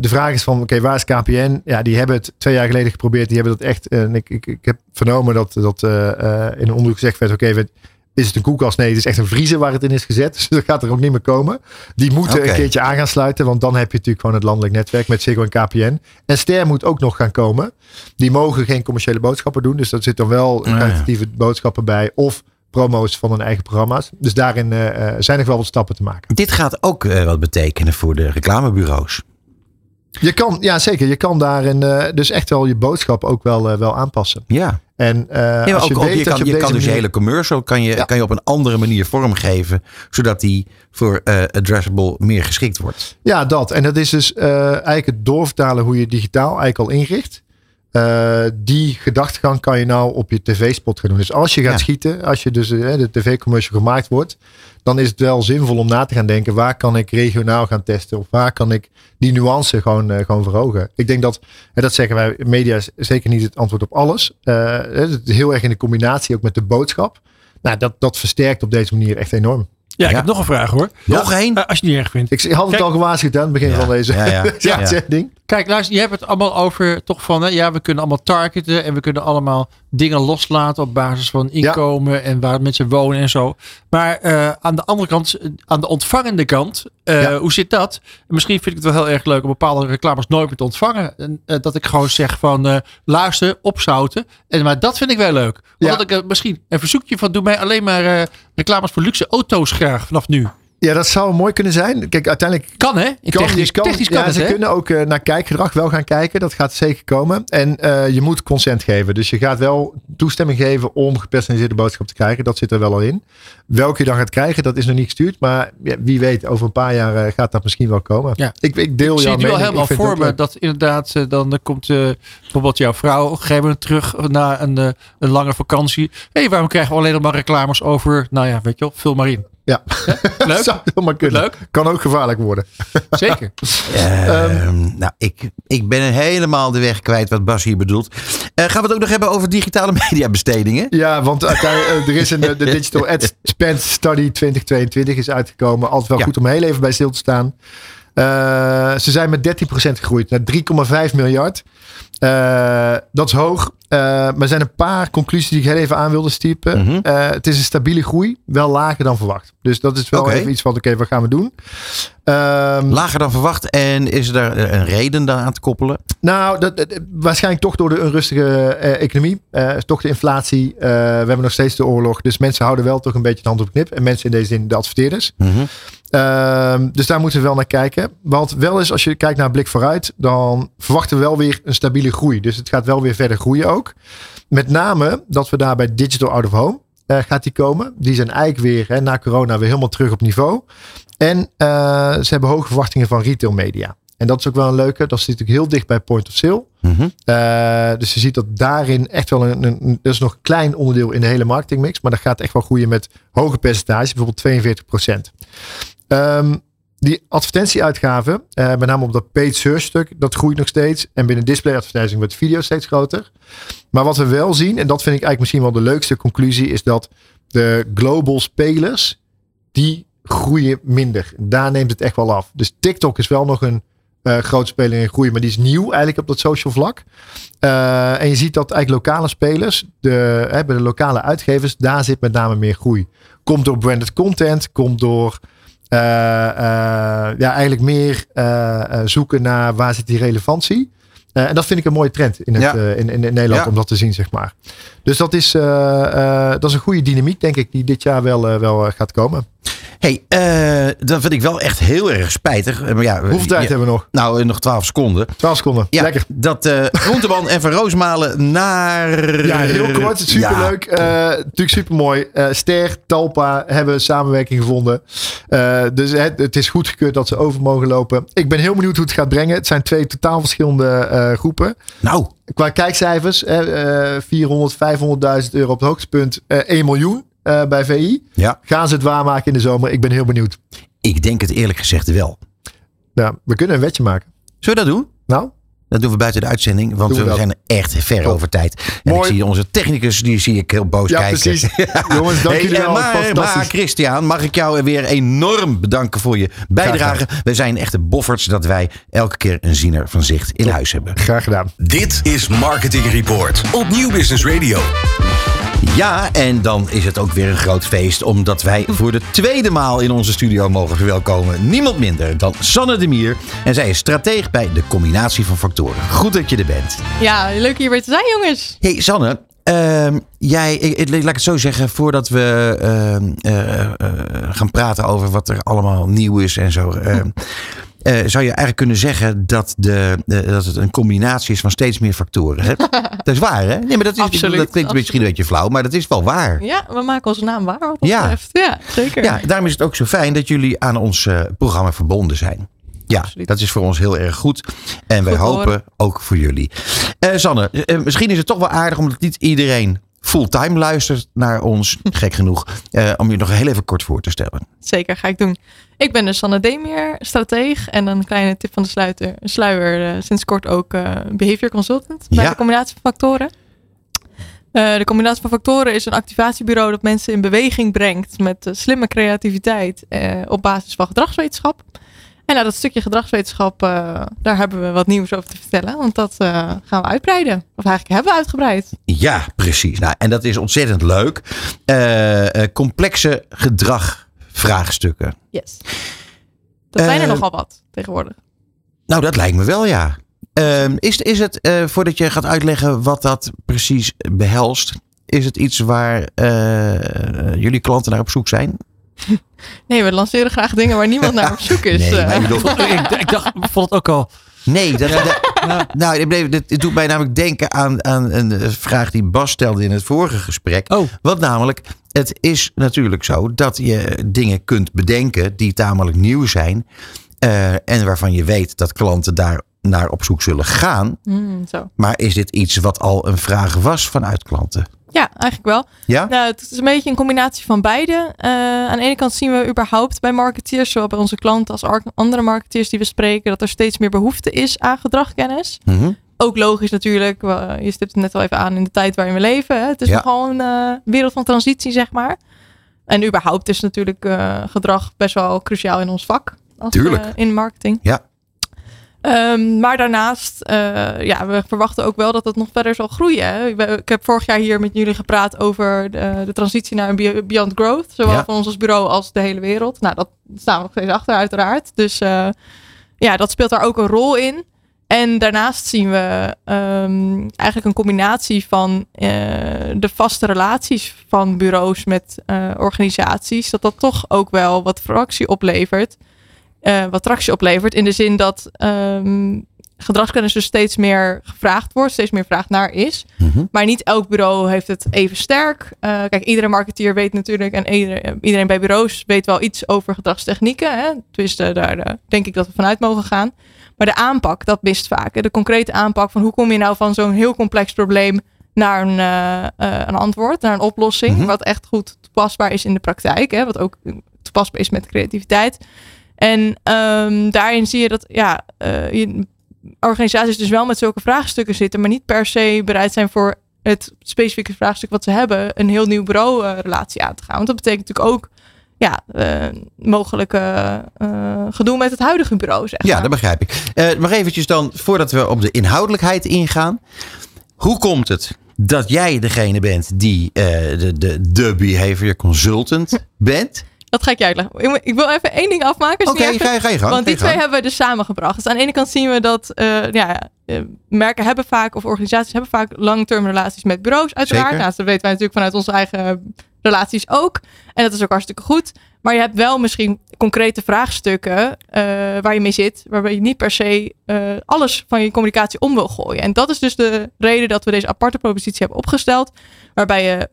H: de vraag is van, oké, waar is KPN? Ja, die hebben het twee jaar geleden geprobeerd. Die hebben dat echt. eh, en ik, ik, ik heb vernomen dat, dat in een onderzoek gezegd werd: oké, is het een koelkast? Nee, het is echt een vriezer waar het in is gezet. [LAUGHS] Dus dat gaat er ook niet meer komen. Die moeten een keertje aan gaan sluiten. Want dan heb je natuurlijk gewoon het landelijk netwerk met Ziggo en KPN. En Ster moet ook nog gaan komen. Die mogen geen commerciële boodschappen doen. Dus dat zit dan wel
B: ja.
H: kwalitatieve boodschappen bij. Of promo's van hun eigen programma's. Dus daarin eh, eh, zijn er wel wat stappen te maken.
B: Dit gaat ook eh, wat betekenen voor de reclamebureaus.
H: Je kan, ja zeker, je kan daarin dus echt wel je boodschap ook wel, wel aanpassen.
B: Ja.
H: En
B: Ja,
H: als
B: ook,
H: je weet
B: je
H: dat
B: kan,
H: je
B: kan dus je hele commercial kan je,
H: Ja.
B: kan je op een andere manier vormgeven. Zodat die voor addressable meer geschikt wordt.
H: Ja, dat. En dat is dus eigenlijk het doorvertalen hoe je digitaal eigenlijk al inricht. Eh, die gedachtegang kan je nou op je tv-spot gaan doen. Dus als je gaat
B: Ja.
H: schieten, als je dus eh, de tv-commercial gemaakt wordt, dan is het wel zinvol om na te gaan denken, waar kan ik regionaal gaan testen? Of waar kan ik die nuance gewoon, eh, gewoon verhogen? Ik denk dat, en dat zeggen wij, media is zeker niet het antwoord op alles. Eh, het is heel erg in de combinatie ook met de boodschap. Nou, dat, dat versterkt op deze manier echt enorm.
D: Ja, ik
B: Ja.
D: heb nog een vraag hoor.
B: Nog één?
D: Als je het niet erg vindt.
H: Ik had het
D: Kijk-
H: al gewaarschuwd aan het begin
B: Ja.
H: van deze
B: Ja, ja. [LAUGHS]
D: Kijk, luister, je hebt het allemaal over toch van, hè, ja, we kunnen allemaal targeten en we kunnen allemaal dingen loslaten op basis van inkomen en waar mensen wonen en zo. Maar eh, aan de andere kant, aan de ontvangende kant, eh,
H: Ja.
D: hoe zit dat? Misschien vind ik het wel heel erg leuk om bepaalde reclames nooit meer te ontvangen. En, eh, dat ik gewoon zeg van, luister, opzouten. En, maar dat vind ik wel leuk.
H: Ja.
D: Omdat ik misschien een verzoekje van, doe mij alleen maar reclames voor luxe auto's graag vanaf nu.
H: Ja, dat zou mooi kunnen zijn. Kijk, uiteindelijk
D: Kan hè?
H: Kan,
D: technisch,
H: kan,
D: technisch kan
H: ja,
D: het
H: ze
D: hè?
H: kunnen ook eh, naar kijkgedrag wel gaan kijken. Dat gaat zeker komen. En eh, je moet consent geven. Dus je gaat wel toestemming geven om gepersonaliseerde boodschap te krijgen. Dat zit er wel al in. Welke je dan gaat krijgen, dat is nog niet gestuurd. Maar ja, wie weet, over een paar jaar eh, gaat dat misschien wel komen.
D: Ja.
H: Ik, ik deel
D: Ik zie
H: jouw
D: het wel helemaal voor me dat inderdaad dan komt bijvoorbeeld jouw vrouw op een gegeven moment terug na een, een lange vakantie. Hé, hey, waarom krijgen we alleen nog maar reclames over, nou ja, weet je wel, vul maar in.
H: Ja,
D: Leuk? [LAUGHS]
H: zou helemaal kunnen.
D: Leuk?
H: Kan ook gevaarlijk worden. [LAUGHS]
D: Zeker.
B: Ehm, nou, ik, ik ben helemaal de weg kwijt wat Bas hier bedoelt. Eh, gaan we het ook nog hebben over digitale [LAUGHS] mediabestedingen?
H: Ja, want eh, er is een eh, de Digital Ad Spend Study 2022 is uitgekomen. Altijd wel
B: Ja.
H: goed om heel even bij stil te staan. Eh, ze zijn met 13% gegroeid naar 3,5 miljard. Eh, dat is hoog. Eh, maar er zijn een paar conclusies die ik heel even aan wilde stiepen.
B: Mhm.
H: Eh, het is een stabiele groei, wel lager dan verwacht. Dus dat is wel even iets van, oké, wat gaan we doen? Ehm,
B: Lager dan verwacht. En is er een reden dan aan te koppelen?
H: nou, dat, dat- waarschijnlijk toch door de onrustige eh, economie. Eh, toch de inflatie. We hebben nog steeds de oorlog. Dus mensen houden wel toch een beetje de hand op knip. En mensen in deze zin de adverteerders.
B: Mhm.
H: Ehm, dus daar moeten we wel naar kijken. Want wel eens als je kijkt naar een blik vooruit. Dan verwachten we wel weer een stabiele groei. Dus het gaat wel weer verder groeien ook. Met name dat we daar bij Digital Out of Home eh, gaat die komen. Die zijn eigenlijk weer hè, na corona weer helemaal terug op niveau. En eh, ze hebben hoge verwachtingen van retail media. En dat is ook wel een leuke. Dat zit natuurlijk heel dicht bij point of sale.
B: Mhm.
H: Eh, dus je ziet dat daarin echt wel een, een, dat is nog een klein onderdeel in de hele marketingmix. Maar dat gaat echt wel groeien met hoge percentages, bijvoorbeeld 42 Ehm, die advertentieuitgaven, eh, met name op dat paid search stuk, dat groeit nog steeds. En binnen display advertising wordt video steeds groter. Maar wat we wel zien, en dat vind ik eigenlijk misschien wel de leukste conclusie, is dat de global spelers, die groeien minder. Daar neemt het echt wel af. Dus TikTok is wel nog een uh, grote speler in groei, maar die is nieuw eigenlijk op dat social vlak. Uh, en je ziet dat eigenlijk lokale spelers, de, hè, bij de lokale uitgevers, daar zit met name meer groei. Komt door branded content, komt door ja, eigenlijk meer zoeken naar waar zit die relevantie. en dat vind ik een mooie trend in, het, ja. in, in, in, Nederland
B: Ja.
H: om dat te zien, zeg maar. Dus dat is, dat is een goede dynamiek, denk ik, die dit jaar wel, wel gaat komen.
B: Hey, eh, dat vind ik wel echt heel erg spijtig. Eh, Maar ja,
H: Hoeveel tijd
B: ja,
H: hebben we nog?
B: Nou, eh, nog 12 seconden.
H: 12 seconden.
B: Ja,
H: Lekker.
B: dat eh Groenteman en Van Roosmalen naar...
H: Ja, heel kort. Superleuk. Eh natuurlijk supermooi. Eh Ster, Talpa hebben samenwerking gevonden. Eh, dus het, het is goedgekeurd dat ze over mogen lopen. Ik ben heel benieuwd hoe het gaat brengen. Het zijn twee totaal verschillende eh, groepen.
B: Nou,
H: Qua kijkcijfers, eh, eh, 400, 500.000 euro op het hoogtepunt. eh 1 miljoen eh, bij VI.
B: ja,
H: Gaan ze het waarmaken in de zomer? Ik ben heel benieuwd.
B: ik denk het eerlijk gezegd wel.
H: Ja, we kunnen een wetje maken.
B: Zullen we dat doen?
H: Nou,
B: Dat doen we buiten de uitzending, want
H: Doen we
B: we zijn echt ver
H: Top.
B: over tijd. En
H: Mooi.
B: ik zie onze technicus, die zie ik heel boos
H: ja,
B: kijken.
H: precies. [LAUGHS] Jongens, dank jullie wel.
B: maar, maar. Christian, mag ik jou weer enorm bedanken voor je bijdrage. We zijn echte bofferts dat wij elke keer een ziener van zicht in huis hebben.
H: Graag gedaan.
A: Dit is Marketing Report op Nieuw Business Radio.
B: Ja, en dan is het ook weer een groot feest, omdat wij voor de tweede maal in onze studio mogen verwelkomen. Niemand minder dan Sanne de Mier. En zij is strateeg bij de combinatie van factoren. Goed dat je er bent.
I: Ja, leuk hier weer te zijn, jongens.
B: Hey Sanne, ehm, jij, ik, laat ik het zo zeggen, voordat we ehm, eh, eh, gaan praten over wat er allemaal nieuw is en zo. [LAUGHS] eh, zou je eigenlijk kunnen zeggen dat, de, de- dat het een combinatie is van steeds meer factoren? Hè? [LAUGHS] dat is waar, hè? Nee, maar dat, is,
I: Absoluut,
B: dat klinkt misschien een beetje flauw, maar dat is wel waar.
I: Ja, we maken onze naam waar wat dat
B: Ja.
I: betreft. Ja, zeker.
B: Ja, daarom is het ook zo fijn dat jullie aan ons eh, programma verbonden zijn. Ja,
I: Absoluut.
B: dat is voor ons heel erg goed. En wij
I: Goed
B: hopen
I: horen.
B: ook voor jullie. Eh Sanne, eh, misschien is het toch wel aardig omdat niet iedereen fulltime luistert naar ons. [LAUGHS] Gek genoeg. eh, om je nog heel even kort voor te stellen.
I: Zeker, ga ik doen. Ik ben dus Sanne Demeer, strateeg. En een kleine tip van de sluiter, sluier. eh, sinds kort ook eh, behavior consultant bij
B: Ja.
I: de combinatie van factoren. De combinatie van factoren is een activatiebureau dat mensen in beweging brengt met slimme creativiteit op basis van gedragswetenschap. En nou, dat stukje gedragswetenschap, eh, daar hebben we wat nieuws over te vertellen. Want dat eh, gaan we uitbreiden. Of eigenlijk hebben we uitgebreid.
B: Ja, precies. Nou, en dat is ontzettend leuk. Eh, complexe gedragvraagstukken.
I: Yes. Dat zijn er nogal wat tegenwoordig.
B: Nou, dat lijkt me wel, ja. Ehm, is, is het, voordat je gaat uitleggen wat dat precies behelst, is het iets waar jullie klanten naar op zoek zijn? [LAUGHS]
I: Nee, we lanceren graag dingen waar niemand naar op zoek is.
B: Nee,
I: eh.
B: maar ik bedoel-
D: ik, ik dacht, ik vond het ook al.
B: Nee, dat, dat- nou, dit, dit doet mij namelijk denken aan, aan een eh, vraag die Bas stelde in het vorige gesprek.
D: Oh.
B: Want namelijk, het is natuurlijk zo dat je dingen kunt bedenken die tamelijk nieuw zijn. eh, en waarvan je weet dat klanten daar naar op zoek zullen gaan.
I: Hmm, zo.
B: Maar is dit iets wat al een vraag was vanuit klanten?
I: Ja, eigenlijk wel.
B: Ja?
I: Nou, het is een beetje een combinatie van beide. Eh, aan de ene kant zien we überhaupt bij marketeers, zowel bij onze klanten als andere marketeers die we spreken, dat er steeds meer behoefte is aan gedragkennis.
B: Mhm.
I: Ook logisch natuurlijk, we- je stipt het net al even aan in de tijd waarin we leven. Hè. Het is
B: Ja.
I: nogal een eh, wereld van transitie, zeg maar. En überhaupt is natuurlijk eh, gedrag best wel cruciaal in ons vak. Als,
B: Tuurlijk.
I: eh, in marketing.
B: Ja.
I: Ehm, maar daarnaast, eh, ja, we verwachten ook wel dat het nog verder zal groeien. Hè. We- Ik heb vorig jaar hier met jullie gepraat over de, de transitie naar een be- Beyond Growth. Zowel
B: Ja.
I: van ons als bureau als de hele wereld. Nou, dat staan we nog steeds achter, uiteraard. Dus eh, ja, dat speelt daar ook een rol in. En daarnaast zien we ehm, eigenlijk een combinatie van eh, de vaste relaties van bureaus met organisaties. Dat dat toch ook wel wat fractie oplevert. Eh, wat tractie oplevert. In de zin dat ehm, gedragskennis dus steeds meer gevraagd wordt. Steeds meer vraag naar is.
B: Mhm.
I: Maar niet elk bureau heeft het even sterk. Eh, kijk, iedere marketeer weet natuurlijk. En iedereen, iedereen bij bureaus weet wel iets over gedragstechnieken. Hè? Tenminste, daar eh, denk ik dat we vanuit mogen gaan. Maar de aanpak, dat mist vaak. hè. De concrete aanpak van hoe kom je nou van zo'n heel complex probleem naar een, een antwoord, naar een oplossing.
B: Mhm.
I: Wat echt goed toepasbaar is in de praktijk. Hè? Wat ook toepasbaar is met creativiteit. En ehm, daarin zie je dat ja, eh, je- organisaties dus wel met zulke vraagstukken zitten, maar niet per se bereid zijn voor het specifieke vraagstuk wat ze hebben, een heel nieuw bureau-relatie aan te gaan. Want dat betekent natuurlijk ook ja, eh, mogelijke eh, gedoe met het huidige bureau, zeg
B: Ja,
I: maar.
B: dat begrijp ik. Eh maar eventjes dan, voordat we op de inhoudelijkheid ingaan. Hoe komt het dat jij degene bent die eh, de, de, de behavior consultant bent?
I: Dat ga ik je uitleggen. Ik, wil even één ding afmaken.
B: Oké, ga je- ga je gang,
I: Want die twee
B: gang.
I: hebben we dus samengebracht. Dus aan de ene kant zien we dat eh, ja, eh, merken hebben vaak, of organisaties hebben vaak long-term relaties met bureaus, uiteraard.
B: Zeker.
I: Nou, dat weten wij natuurlijk vanuit onze eigen relaties ook. En dat is ook hartstikke goed. Maar je hebt wel misschien concrete vraagstukken eh, waar je mee zit, waarbij je niet per se alles van je communicatie om wil gooien. En dat is dus de reden dat we deze aparte propositie hebben opgesteld, waarbij je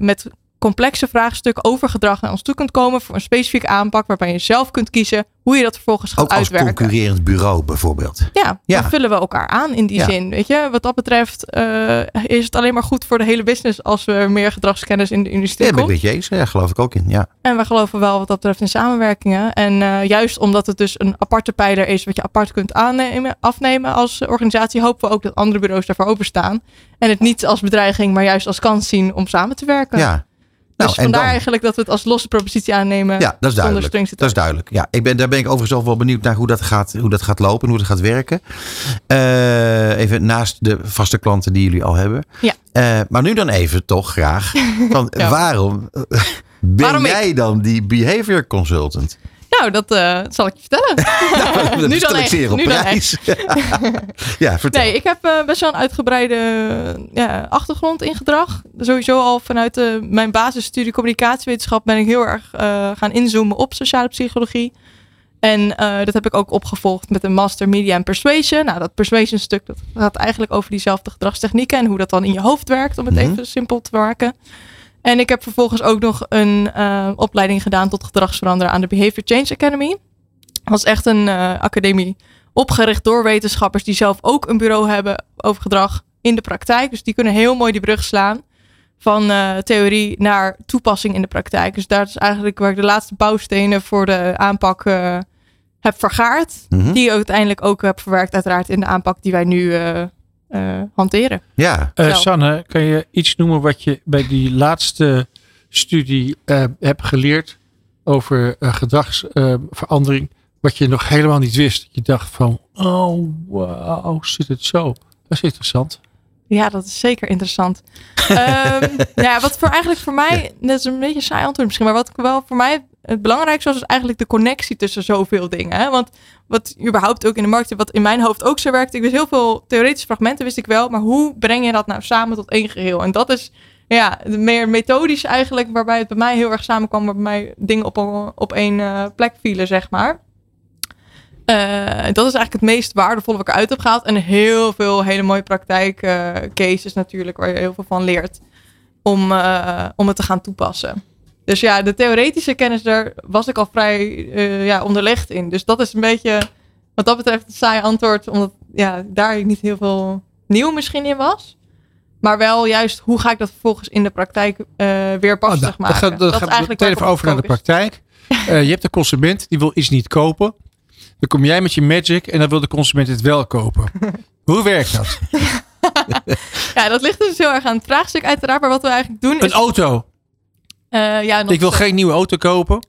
I: met complexe vraagstukken over gedrag naar ons toe kunt komen voor een specifieke aanpak, waarbij je zelf kunt kiezen hoe je dat vervolgens gaat
B: Ook als
I: uitwerken.
B: concurrerend bureau bijvoorbeeld.
I: Ja,
B: Ja.
I: dan vullen we elkaar aan in die
B: Ja.
I: zin. Weet je, wat dat betreft eh, is het alleen maar goed voor de hele business als we meer gedragskennis in de industrie
B: Ja, ben ik
I: komt.
B: met je eens. Ja, geloof ik ook in. Ja.
I: En we geloven wel wat dat betreft in samenwerkingen. En eh, juist omdat het dus een aparte pijler is wat je apart kunt aannemen, afnemen als organisatie, hopen we ook dat andere bureaus daarvoor openstaan. En het niet als bedreiging, maar juist als kans zien om samen te werken.
B: ja. Nou,
I: dus vandaar eigenlijk dat we het als losse propositie aannemen.
B: Ja, dat is duidelijk. Dat is duidelijk. Ja, ik ben, daar ben ik overigens ook wel benieuwd naar hoe dat gaat, hoe dat gaat lopen en hoe dat gaat werken. Eh, even naast de vaste klanten die jullie al hebben.
I: Ja.
B: Eh, maar nu dan even toch graag. [LAUGHS] Van,
I: Ja.
B: Waarom [LAUGHS] ben
I: Waarom ik?
B: jij dan die behavior consultant?
I: Nou, dat eh, zal ik je vertellen. [LAUGHS]
B: Dat [LAUGHS]
I: Nu dan
B: ik
I: echt,
B: zeer op
I: nu dan
B: prijs. [LAUGHS] ja, vertel.
I: Nee, ik heb eh, best wel een uitgebreide ja, achtergrond in gedrag. Sowieso al vanuit eh, mijn basisstudie communicatiewetenschap ben ik heel erg gaan inzoomen op sociale psychologie. En dat heb ik ook opgevolgd met een master media en persuasion. Nou, dat persuasion stuk dat gaat eigenlijk over diezelfde gedragstechnieken en hoe dat dan in je hoofd werkt, om het
B: Mhm.
I: even simpel te maken. En ik heb vervolgens ook nog een eh, opleiding gedaan tot gedragsveranderer aan de Behavior Change Academy. Dat was echt een eh, academie opgericht door wetenschappers die zelf ook een bureau hebben over gedrag in de praktijk. Dus die kunnen heel mooi die brug slaan van eh, theorie naar toepassing in de praktijk. Dus daar is eigenlijk waar ik de laatste bouwstenen voor de aanpak heb vergaard.
B: Mhm.
I: Die ik uiteindelijk ook heb verwerkt uiteraard in de aanpak die wij nu hanteren.
B: Ja,
D: Eh. Sanne, kan je iets noemen wat je bij die laatste studie eh, hebt geleerd over eh, gedragsverandering, wat je nog helemaal niet wist? Je dacht van, oh wauw, zit het zo? Dat is interessant.
I: Ja, dat is zeker interessant. [LAUGHS] Ehm, ja, wat voor eigenlijk voor mij, dat is een beetje een saai antwoord misschien, maar wat wel voor mij het belangrijkste was, is eigenlijk de connectie tussen zoveel dingen. Hè? Want wat überhaupt ook in de markt, wat in mijn hoofd ook zo werkt, ik wist heel veel theoretische fragmenten, wist ik wel, maar hoe breng je dat nou samen tot één geheel? En dat is ja, meer methodisch eigenlijk, waarbij het bij mij heel erg samenkwam, waarbij mij dingen op, op één eh, plek vielen, zeg maar. Eh, dat is eigenlijk het meest waardevolle wat ik eruit heb gehaald. En heel veel hele mooie praktijkcases natuurlijk, waar je heel veel van leert. Om, eh, om het te gaan toepassen. Dus ja, de theoretische kennis, daar was ik al vrij eh, ja, onderlegd in. Dus dat is een beetje, wat dat betreft, een saai antwoord. Omdat ja, daar niet heel veel nieuw misschien in was. Maar wel juist, hoe ga ik dat vervolgens in de praktijk eh weer
D: Oh,
I: passig
D: nou,
I: maken?
D: dan
I: dat
D: gaat
I: eigenlijk
D: meteen even over naar de praktijk. Eh, je hebt een consument die wil iets niet kopen. Dan kom jij met je magic en dan wil de consument het wel kopen. [LAUGHS] Hoe werkt dat? [LAUGHS]
I: Ja, dat ligt dus heel erg aan het vraagstuk uiteraard. Maar wat we eigenlijk doen
D: Een
I: is...
D: auto.
I: Eh, ja,
D: Ik wil geen nieuwe auto kopen.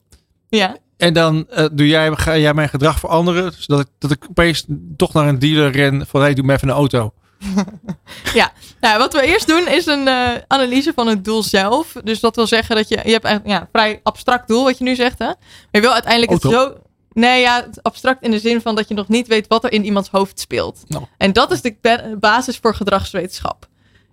I: Ja,
D: En dan eh, doe jij, ga jij mijn gedrag veranderen. Zodat ik, dat ik opeens toch naar een dealer ren van hey, doe me even een auto. [LAUGHS]
I: Nou, wat we eerst doen is een eh, analyse van het doel zelf. Dus dat wil zeggen dat je, je hebt eigenlijk ja, een vrij abstract doel wat je nu zegt. Hè? Maar je wil uiteindelijk het
D: Auto.
I: zo... Nee, ja, het abstract in de zin van dat je nog niet weet wat er in iemands hoofd speelt.
D: Nou.
I: En dat is de ba- basis voor gedragswetenschap.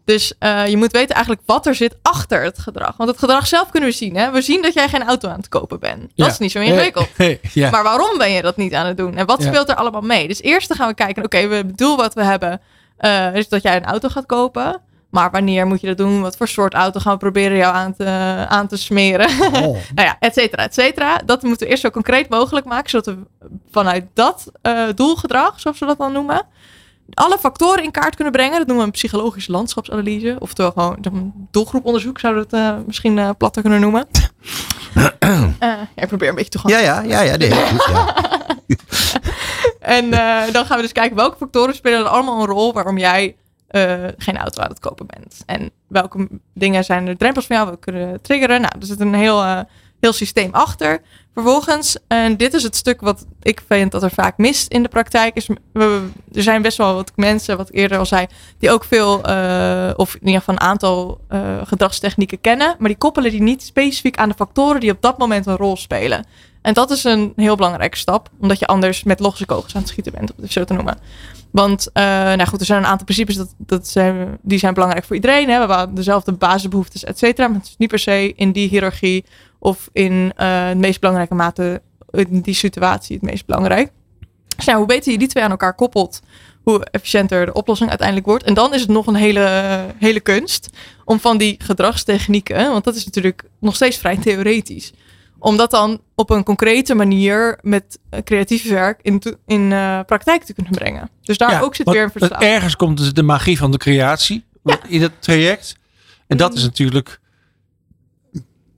I: Dus eh, je moet weten eigenlijk wat er zit achter het gedrag. Want het gedrag zelf kunnen we zien. Hè? We zien dat jij geen auto aan het kopen bent. Dat
D: Ja.
I: is niet zo ingewikkeld.
D: Hey.
I: Maar waarom ben je dat niet aan het doen? En wat speelt er allemaal mee? Dus eerst gaan we kijken, oké, we het doel wat we hebben eh, is dat jij een auto gaat kopen. Maar wanneer moet je dat doen? Wat voor soort auto gaan we proberen jou aan te, aan te smeren? [LAUGHS] nou ja, et cetera, et cetera. Dat moeten we eerst zo concreet mogelijk maken, zodat we vanuit dat eh, doelgedrag, zoals we dat dan noemen, alle factoren in kaart kunnen brengen. Dat noemen we een psychologische landschapsanalyse. Oftewel gewoon een doelgroeponderzoek zouden we het uh, misschien uh, platter kunnen noemen. [CLEARS THROAT] ja, ik probeer een beetje te gaan.
B: Ja, ja, ja, ja. Nee, ja. [LAUGHS]
I: en dan gaan we dus kijken welke factoren spelen er allemaal een rol waarom jij geen auto aan het kopen bent. En welke dingen zijn er drempels van jou, we kunnen triggeren. Nou, er zit een heel, heel systeem achter. Vervolgens, en dit is het stuk wat ik vind dat er vaak mist in de praktijk, is er zijn best wel wat mensen, wat ik eerder al zei, die ook veel, uh, of in ieder geval een aantal uh, gedragstechnieken kennen, maar die koppelen die niet specifiek aan de factoren die op dat moment een rol spelen. En dat is een heel belangrijke stap, omdat je anders met logische kogels aan het schieten bent, om het zo te noemen. Want, uh, nou goed, er zijn een aantal principes dat, dat zijn, die zijn belangrijk voor iedereen. Hè? We hebben dezelfde basisbehoeftes, et cetera. Maar het is niet per se in die hiërarchie of in uh, het meest belangrijke mate in die situatie het meest belangrijk. Dus nou, hoe beter je die twee aan elkaar koppelt, hoe efficiënter de oplossing uiteindelijk wordt. En dan is het nog een hele, hele kunst om van die gedragstechnieken, want dat is natuurlijk nog steeds vrij theoretisch, om dat dan op een concrete manier met creatief werk in, in uh, praktijk te kunnen brengen. Dus daar ja, ook zit weer een verschil.
D: Ergens komt dus de magie van de creatie ja. in het traject. En dat is natuurlijk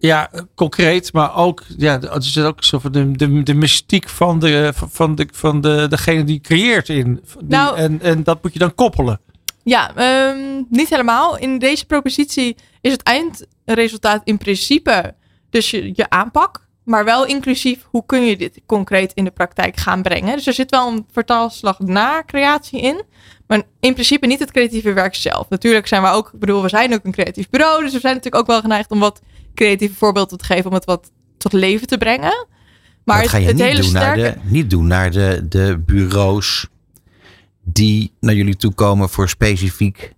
D: ja, concreet, maar ook, ja, er zit ook zo van de, de, de mystiek van, de, van, de, van de, degene die creëert in. Die, nou, en, en dat moet je dan koppelen.
I: Ja, um, niet helemaal. In deze propositie is het eindresultaat in principe dus je, je aanpak, maar wel inclusief hoe kun je dit concreet in de praktijk gaan brengen. Dus er zit wel een vertaalslag na creatie in, maar in principe niet het creatieve werk zelf. Natuurlijk zijn we ook, ik bedoel, we zijn ook een creatief bureau, dus we zijn natuurlijk ook wel geneigd om wat creatieve voorbeelden te geven om het wat tot leven te brengen. Maar
B: dat ga je
I: het,
B: niet,
I: hele
B: doen
I: sterke...
B: naar de, niet doen naar de, de bureaus die naar jullie toe komen voor specifiek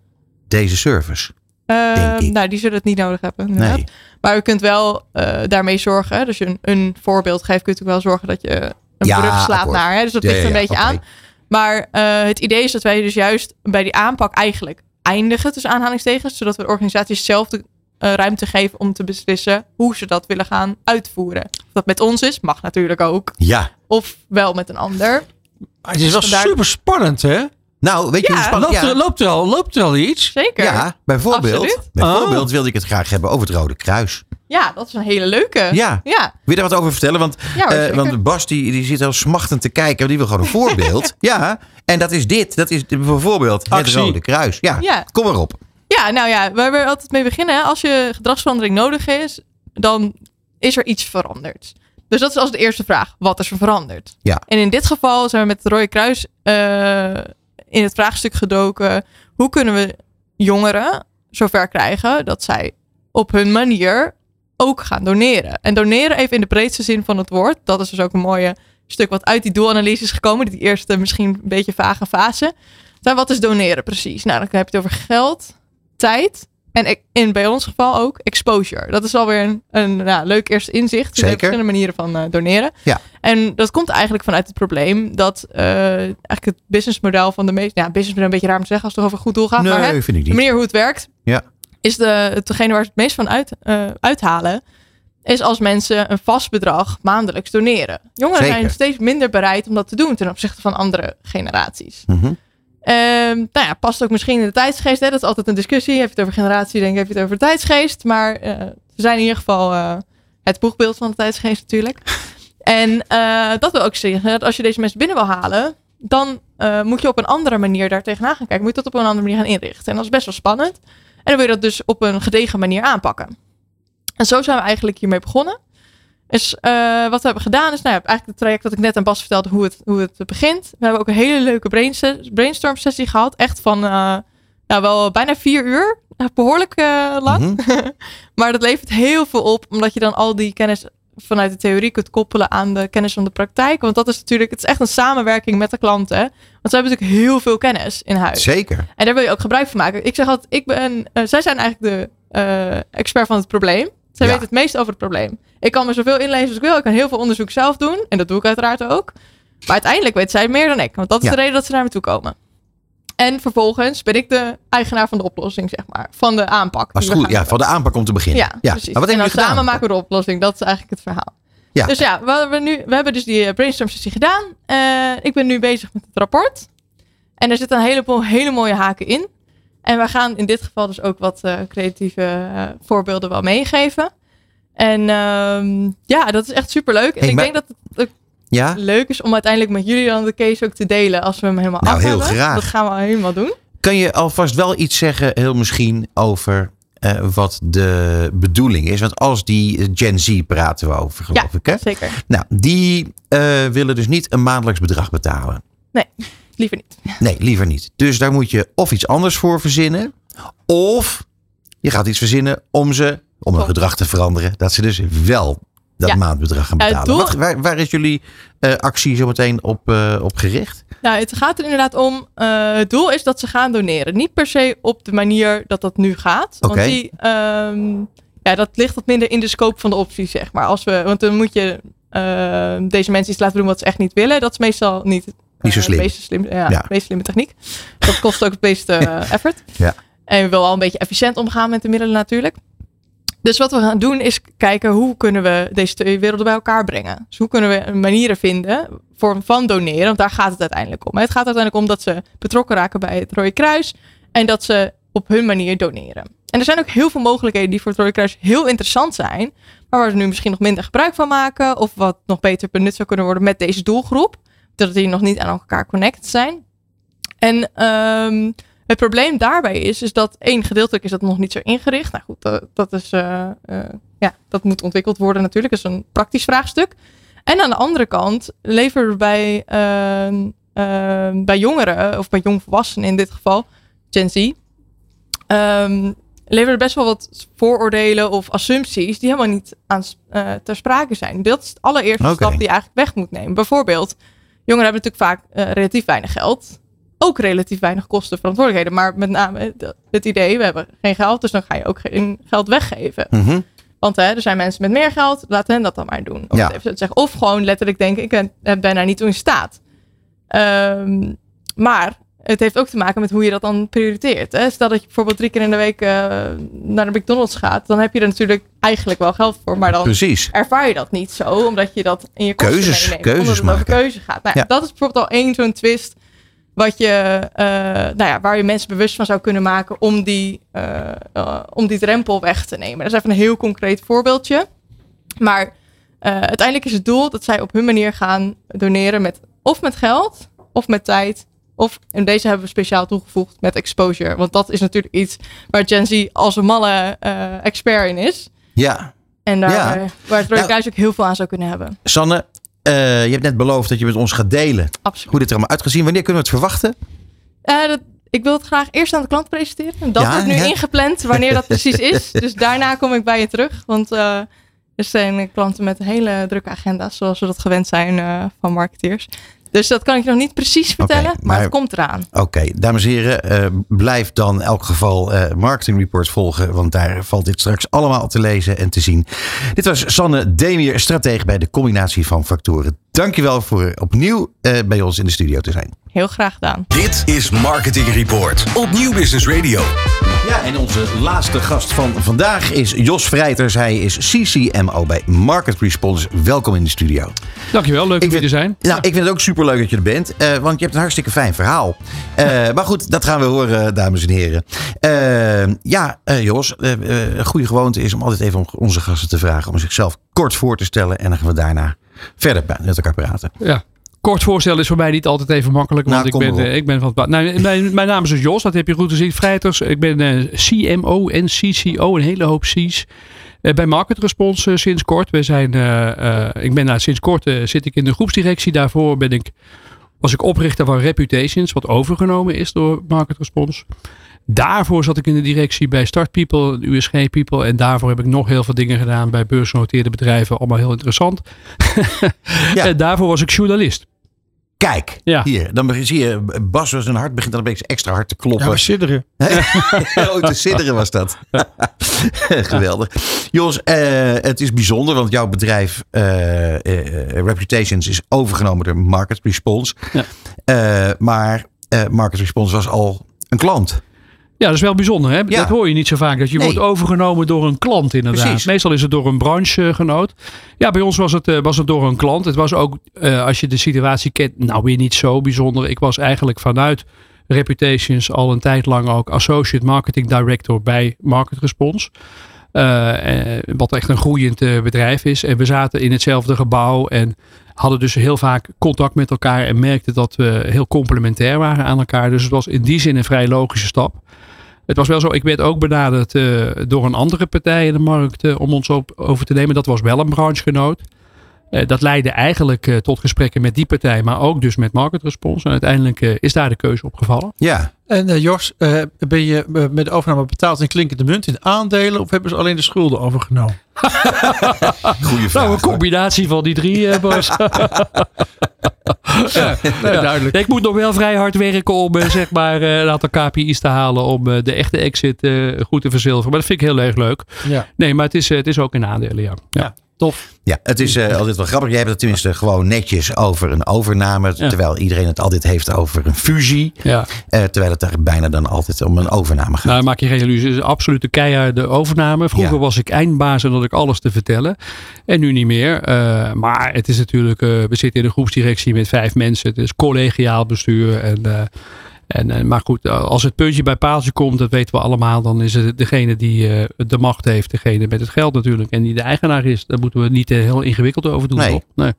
B: deze service.
I: Uh, nou, die zullen het niet nodig hebben. Nee. Maar u kunt wel uh, daarmee zorgen. Dus je een, een voorbeeld geeft, kunt u wel zorgen dat je een
B: Ja,
I: brug slaat
B: akkoord.
I: naar. Hè? Dus dat ligt
B: ja,
I: een beetje aan. Maar eh, het idee is dat wij dus juist bij die aanpak eigenlijk eindigen tussen aanhalingstekens. Zodat we de organisaties zelf de eh, ruimte geven om te beslissen hoe ze dat willen gaan uitvoeren. Of dat met ons is, mag natuurlijk ook.
B: Ja.
I: Of wel met een ander.
D: Maar het is wel
I: Vandaar-
D: super spannend, hè?
B: Nou, weet je
I: Ja,
B: hoe spannend...
D: Loopt,
B: ja.
D: er, loopt, er al, loopt er al iets?
I: Zeker.
B: Ja, bijvoorbeeld,
I: Absoluut.
B: bijvoorbeeld
D: Oh.
B: wilde ik het graag hebben over het Rode Kruis.
I: Ja, dat is een hele leuke.
B: Ja.
I: Ja,
B: Wil je daar wat over vertellen? Want,
I: Ja,
B: eh, want Bas die, die zit al smachtend te kijken. Die wil gewoon een voorbeeld. [LAUGHS] ja, en dat is dit. Dat is bijvoorbeeld het
D: Actie.
B: Rode Kruis. Ja,
I: Ja.
B: kom erop.
I: Ja, nou ja, waar we altijd mee beginnen. hè, Als je gedragsverandering nodig is, dan is er iets veranderd. Dus dat is als de eerste vraag. Wat is er veranderd?
B: Ja.
I: En in dit geval zijn we met het Rode Kruis eh, in het vraagstuk gedoken. Hoe kunnen we jongeren zover krijgen dat zij op hun manier ook gaan doneren? En doneren even in de breedste zin van het woord. Dat is dus ook een mooie stuk wat uit die doelanalyse is gekomen. Die eerste misschien een beetje vage fase. Nou, wat is doneren precies? Nou, dan heb je het over geld, tijd en in bij ons geval ook exposure. Dat is alweer een, een nou, leuk eerste inzicht. Er zijn verschillende manieren van eh, doneren.
B: Ja.
I: En dat komt eigenlijk vanuit het probleem dat eh, eigenlijk het businessmodel van de meeste... Ja, businessmodel een beetje raar om te zeggen als het over goed doel gaat. maar hè,
B: nee, vind ik
I: de manier hoe het werkt,
B: Ja.
I: is de, hetgene waar ze het meest van uit, eh, uithalen, is als mensen een vast bedrag maandelijks doneren. Jongeren
B: Zeker.
I: zijn steeds minder bereid om dat te doen ten opzichte van andere generaties.
B: Mhm.
I: Ehm, nou ja, past ook misschien in de tijdsgeest. Hè? Dat is altijd een discussie. Heb je het over generatie, denk ik, heb je het over de tijdsgeest. Maar eh, we zijn in ieder geval eh, het boegbeeld van de tijdsgeest natuurlijk. [LAUGHS] En eh, dat wil ook zeggen dat als je deze mensen binnen wil halen, dan moet je op een andere manier daar tegenaan gaan kijken. Moet je dat op een andere manier gaan inrichten. En dat is best wel spannend. En dan wil je dat dus op een gedegen manier aanpakken. En zo zijn we eigenlijk hiermee begonnen. Dus eh, wat we hebben gedaan is nou ja, eigenlijk het traject dat ik net aan Bas vertelde hoe het, hoe het begint. We hebben ook een hele leuke brainstorm sessie gehad. Echt van eh, nou, wel bijna vier uur. Eh, Behoorlijk eh, lang.
B: Mhm. [LAUGHS]
I: maar dat levert heel veel op. Omdat je dan al die kennis vanuit de theorie kunt koppelen aan de kennis van de praktijk. Want dat is natuurlijk, het is echt een samenwerking met de klanten. Want ze hebben natuurlijk heel veel kennis in huis.
B: Zeker.
I: En daar wil je ook gebruik van maken. Ik zeg altijd, ik ben, zij zijn eigenlijk de expert van het probleem. Zij
B: Ja.
I: weten het meest over het probleem. Ik kan me zoveel inlezen als ik wil. Ik kan heel veel onderzoek zelf doen. En dat doe ik uiteraard ook. Maar uiteindelijk weet zij meer dan ik. Want dat is
B: Ja.
I: de reden dat ze naar me toe komen. En vervolgens ben ik de eigenaar van de oplossing, zeg maar. Van de aanpak. We
B: goed. Ja, van de aanpak om te beginnen.
I: ja, precies.
B: Maar wat
I: en dan
B: gedaan?
I: samen maken we de oplossing. Dat is eigenlijk het verhaal.
B: Ja.
I: Dus ja, we hebben, nu, we hebben dus die eh, brainstorm sessie gedaan. Eh, ik ben nu bezig met het rapport. En er zitten een heleboel hele mooie haken in. En we gaan in dit geval dus ook wat uh, creatieve uh, voorbeelden wel meegeven. En ehm, ja, dat is echt super leuk. En ik denk dat het
B: ja?
I: leuk is om uiteindelijk met jullie dan de case ook te delen als we hem helemaal
B: nou,
I: af
B: heel
I: hebben.
B: graag.
I: Dat gaan we helemaal doen.
B: Kan je alvast wel iets zeggen, heel misschien, over uh, wat de bedoeling is? Want als die Gen Z praten we over, geloof
I: ja,
B: ik. Hè?
I: zeker.
B: Nou, die willen dus niet een maandelijks bedrag betalen.
I: Nee, liever niet.
B: Nee, liever niet. Dus daar moet je of iets anders voor verzinnen. Of je gaat iets verzinnen om ze, om hun gedrag te veranderen. Dat ze dus wel dat
I: Ja.
B: maandbedrag gaan betalen.
I: doel-
B: Wat, waar, waar is jullie uh, actie zo meteen op, uh, op gericht?
I: Nou, het gaat er inderdaad om. uh, het doel is dat ze gaan doneren. Niet per se op de manier dat dat nu gaat. Want die, ehm, ja, dat ligt wat minder in de scope van de optie, zeg maar. Als we, want dan moet je uh, deze mensen iets laten doen wat ze echt niet willen. Dat is meestal niet,
B: Niet zo
I: uh,
B: slim.
I: meest slim, ja, meest slimme techniek. Dat kost ook het meeste uh, [LAUGHS] effort.
B: Ja.
I: En we willen al een beetje efficiënt omgaan met de middelen natuurlijk. Dus wat we gaan doen is kijken hoe kunnen we deze twee werelden bij elkaar brengen. Dus hoe kunnen we manieren vinden voor, van doneren, want daar gaat het uiteindelijk om. Het gaat uiteindelijk om dat ze betrokken raken bij het Rode Kruis en dat ze op hun manier doneren. En er zijn ook heel veel mogelijkheden die voor het Rode Kruis heel interessant zijn, maar waar ze nu misschien nog minder gebruik van maken of wat nog beter benut zou kunnen worden met deze doelgroep, dat die nog niet aan elkaar connected zijn. En um, het probleem daarbij is, is dat één gedeeltelijk is dat nog niet zo ingericht. Nou goed, dat, dat is, uh, uh, ja, dat moet ontwikkeld worden natuurlijk. Dat is een praktisch vraagstuk. En aan de andere kant leveren bij, uh, bij jongeren, of bij jongvolwassenen in dit geval, Gen Z, um, leveren best wel wat vooroordelen of assumpties die helemaal niet aan, uh, ter sprake zijn. Dat is de allereerste stap die je eigenlijk weg moet nemen. Bijvoorbeeld, jongeren hebben natuurlijk vaak uh, relatief weinig geld. Ook relatief weinig kosten, verantwoordelijkheden. Maar met name het idee, we hebben geen geld, dus dan ga je ook geen geld weggeven.
B: Mhm.
I: Want hè, er zijn mensen met meer geld, laat hen dat dan maar doen. Of,
B: Ja.
I: even zeggen. of gewoon letterlijk denken, ik ben, eh, ben daar niet toe in staat. Ehm, maar het heeft ook te maken met hoe je dat dan prioriteert. Hè? Stel dat je bijvoorbeeld drie keer in de week eh, naar de McDonald's gaat, dan heb je er natuurlijk eigenlijk wel geld voor. Maar dan
B: Precies.
I: ervaar je dat niet zo, omdat je dat in je kosten
B: Keuzes,
I: meeneemt.
B: keuzes
I: omdat het over
B: maken.
I: keuze gaat. Nou, ja. Dat is bijvoorbeeld al één zo'n twist wat je, uh, nou ja, waar je mensen bewust van zou kunnen maken om die, uh, uh, om die drempel weg te nemen. Dat is even een heel concreet voorbeeldje. Maar uiteindelijk is het doel dat zij op hun manier gaan doneren met of met geld of met tijd. Of, en deze hebben we speciaal toegevoegd met exposure. Want dat is natuurlijk iets waar Gen Z als een malle uh, expert in is.
B: Ja.
I: En daar,
B: Ja.
I: uh, waar het Rode
B: Nou-
I: Kruis ook heel veel aan zou kunnen hebben.
B: Sanne, eh, je hebt net beloofd dat je met ons gaat delen
I: Absoluut.
B: hoe dit er allemaal uitgezien. Wanneer kunnen we het verwachten?
I: Uh, dat, ik wil het graag eerst aan de klant presenteren. Dat
B: Ja,
I: wordt nu
B: ja.
I: ingepland wanneer dat precies [LAUGHS] is. Dus daarna kom ik bij je terug. Want er zijn klanten met hele drukke agenda's, zoals we dat gewend zijn van marketeers. Dus dat kan ik nog niet precies vertellen, maar,
B: maar-
I: het komt eraan.
B: Oké, dames en heren, eh, blijf dan in elk geval eh Marketing Report volgen, want daar valt dit straks allemaal te lezen en te zien. Dit was Sanne Demier, stratege bij de combinatie van factoren. Dankjewel voor opnieuw eh, bij ons in de studio te zijn.
I: Heel graag gedaan.
A: Dit is Marketing Report op Nieuw Business Radio.
B: Ja, en onze laatste gast van vandaag is Jos Vrijters. Hij is CCMO bij Market Response. Welkom in de studio.
D: Dankjewel, leuk om hier te zijn.
B: Nou, ik vind het ook superleuk dat je er bent. eh, want je hebt een hartstikke fijn verhaal. Eh, [LAUGHS] maar goed, dat gaan we horen, dames en heren. Ja, eh, Jos, een goede gewoonte is om altijd even onze gasten te vragen om zichzelf kort voor te stellen. En dan gaan we daarna verder met elkaar praten.
D: Ja. Kort voorstellen is voor mij niet altijd even makkelijk. Want
B: Nou,
D: ik, ben, eh, ik ben van. Nou, mijn, mijn naam is dus Jos, dat heb je goed gezien. Vrijters. Ik ben eh, CMO en CCO, een hele hoop C's. eh, bij Market Response sinds kort. We zijn, ik ben sinds kort zit ik in de groepsdirectie. Daarvoor ben ik, was ik oprichter van Reputations, wat overgenomen is door Market Response. Daarvoor zat ik in de directie bij Start People, USG People. En daarvoor heb ik nog heel veel dingen gedaan bij beursgenoteerde bedrijven. Allemaal heel interessant. [LAUGHS]
B: Ja.
D: En daarvoor was ik journalist.
B: Kijk,
D: Ja.
B: hier. Dan begin- zie je, Bas, zijn hart begint dan een beetje extra hard te kloppen.
D: Ja, sidderen. [LAUGHS]
B: oh, te sidderen was dat. [LAUGHS] Geweldig. Jos, eh, het is bijzonder, want jouw bedrijf eh, eh, Reputations is overgenomen door Market Response.
D: Ja.
B: Eh, maar eh, Market Response was al een klant.
D: Ja, dat is wel bijzonder. Hè? Dat hoor je niet zo vaak. Dat je
B: Nee.
D: wordt overgenomen door een klant inderdaad.
B: Precies.
D: Meestal is het door een branchegenoot. Ja, bij ons was het, eh, was het door een klant. Het was ook, eh, als je de situatie kent, nou weer niet zo bijzonder. Ik was eigenlijk vanuit
J: Reputations al een tijd lang ook Associate Marketing Director bij Market Response. Uh, wat echt een groeiend bedrijf is. En we zaten in hetzelfde gebouw en hadden dus heel vaak contact met elkaar en merkten dat we heel complementair waren aan elkaar. Dus het was in die zin een vrij logische stap. Het was wel zo, ik werd ook benaderd uh, door een andere partij in de markt uh, om ons over te nemen. Dat was wel een branchegenoot. Uh, dat leidde eigenlijk tot gesprekken met die partij, maar ook dus met Market Response. En uiteindelijk is daar de keuze op gevallen.
B: Ja.
D: En Jos, ben je met de overname betaald in klinkende munt, in aandelen, of hebben ze alleen de schulden overgenomen? [LAUGHS]
B: Goeie vraag.
J: Nou, een combinatie van die drie, Bos. [LAUGHS] ja, duidelijk. Ik moet nog wel vrij hard werken om uh, zeg maar, uh, een aantal KPI's te halen om uh, de echte exit goed te verzilveren. Maar dat vind ik heel erg leuk. Ja. Nee, maar het is, het is ook in aandelen, ja. ja. Tof.
B: Ja, het is uh, altijd wel grappig. Jij hebt het tenminste gewoon netjes over een overname. Terwijl iedereen het altijd heeft over een fusie.
J: Ja.
B: Uh, terwijl het er bijna dan altijd om een overname gaat.
J: Nou, maak je geen illusie. Het is absoluut de keiharde overname. Vroeger was ik eindbaas en had ik alles te vertellen. En nu niet meer. Uh, maar het is natuurlijk, we zitten in een groepsdirectie met vijf mensen. Het is collegiaal bestuur. En en, eh, maar goed, eh, als het puntje bij paaltje komt, dat weten we allemaal, dan is het degene die uh, de macht heeft, degene met het geld natuurlijk, en die de eigenaar is. Daar moeten we niet heel ingewikkeld over doen.
B: Nee.
J: nee.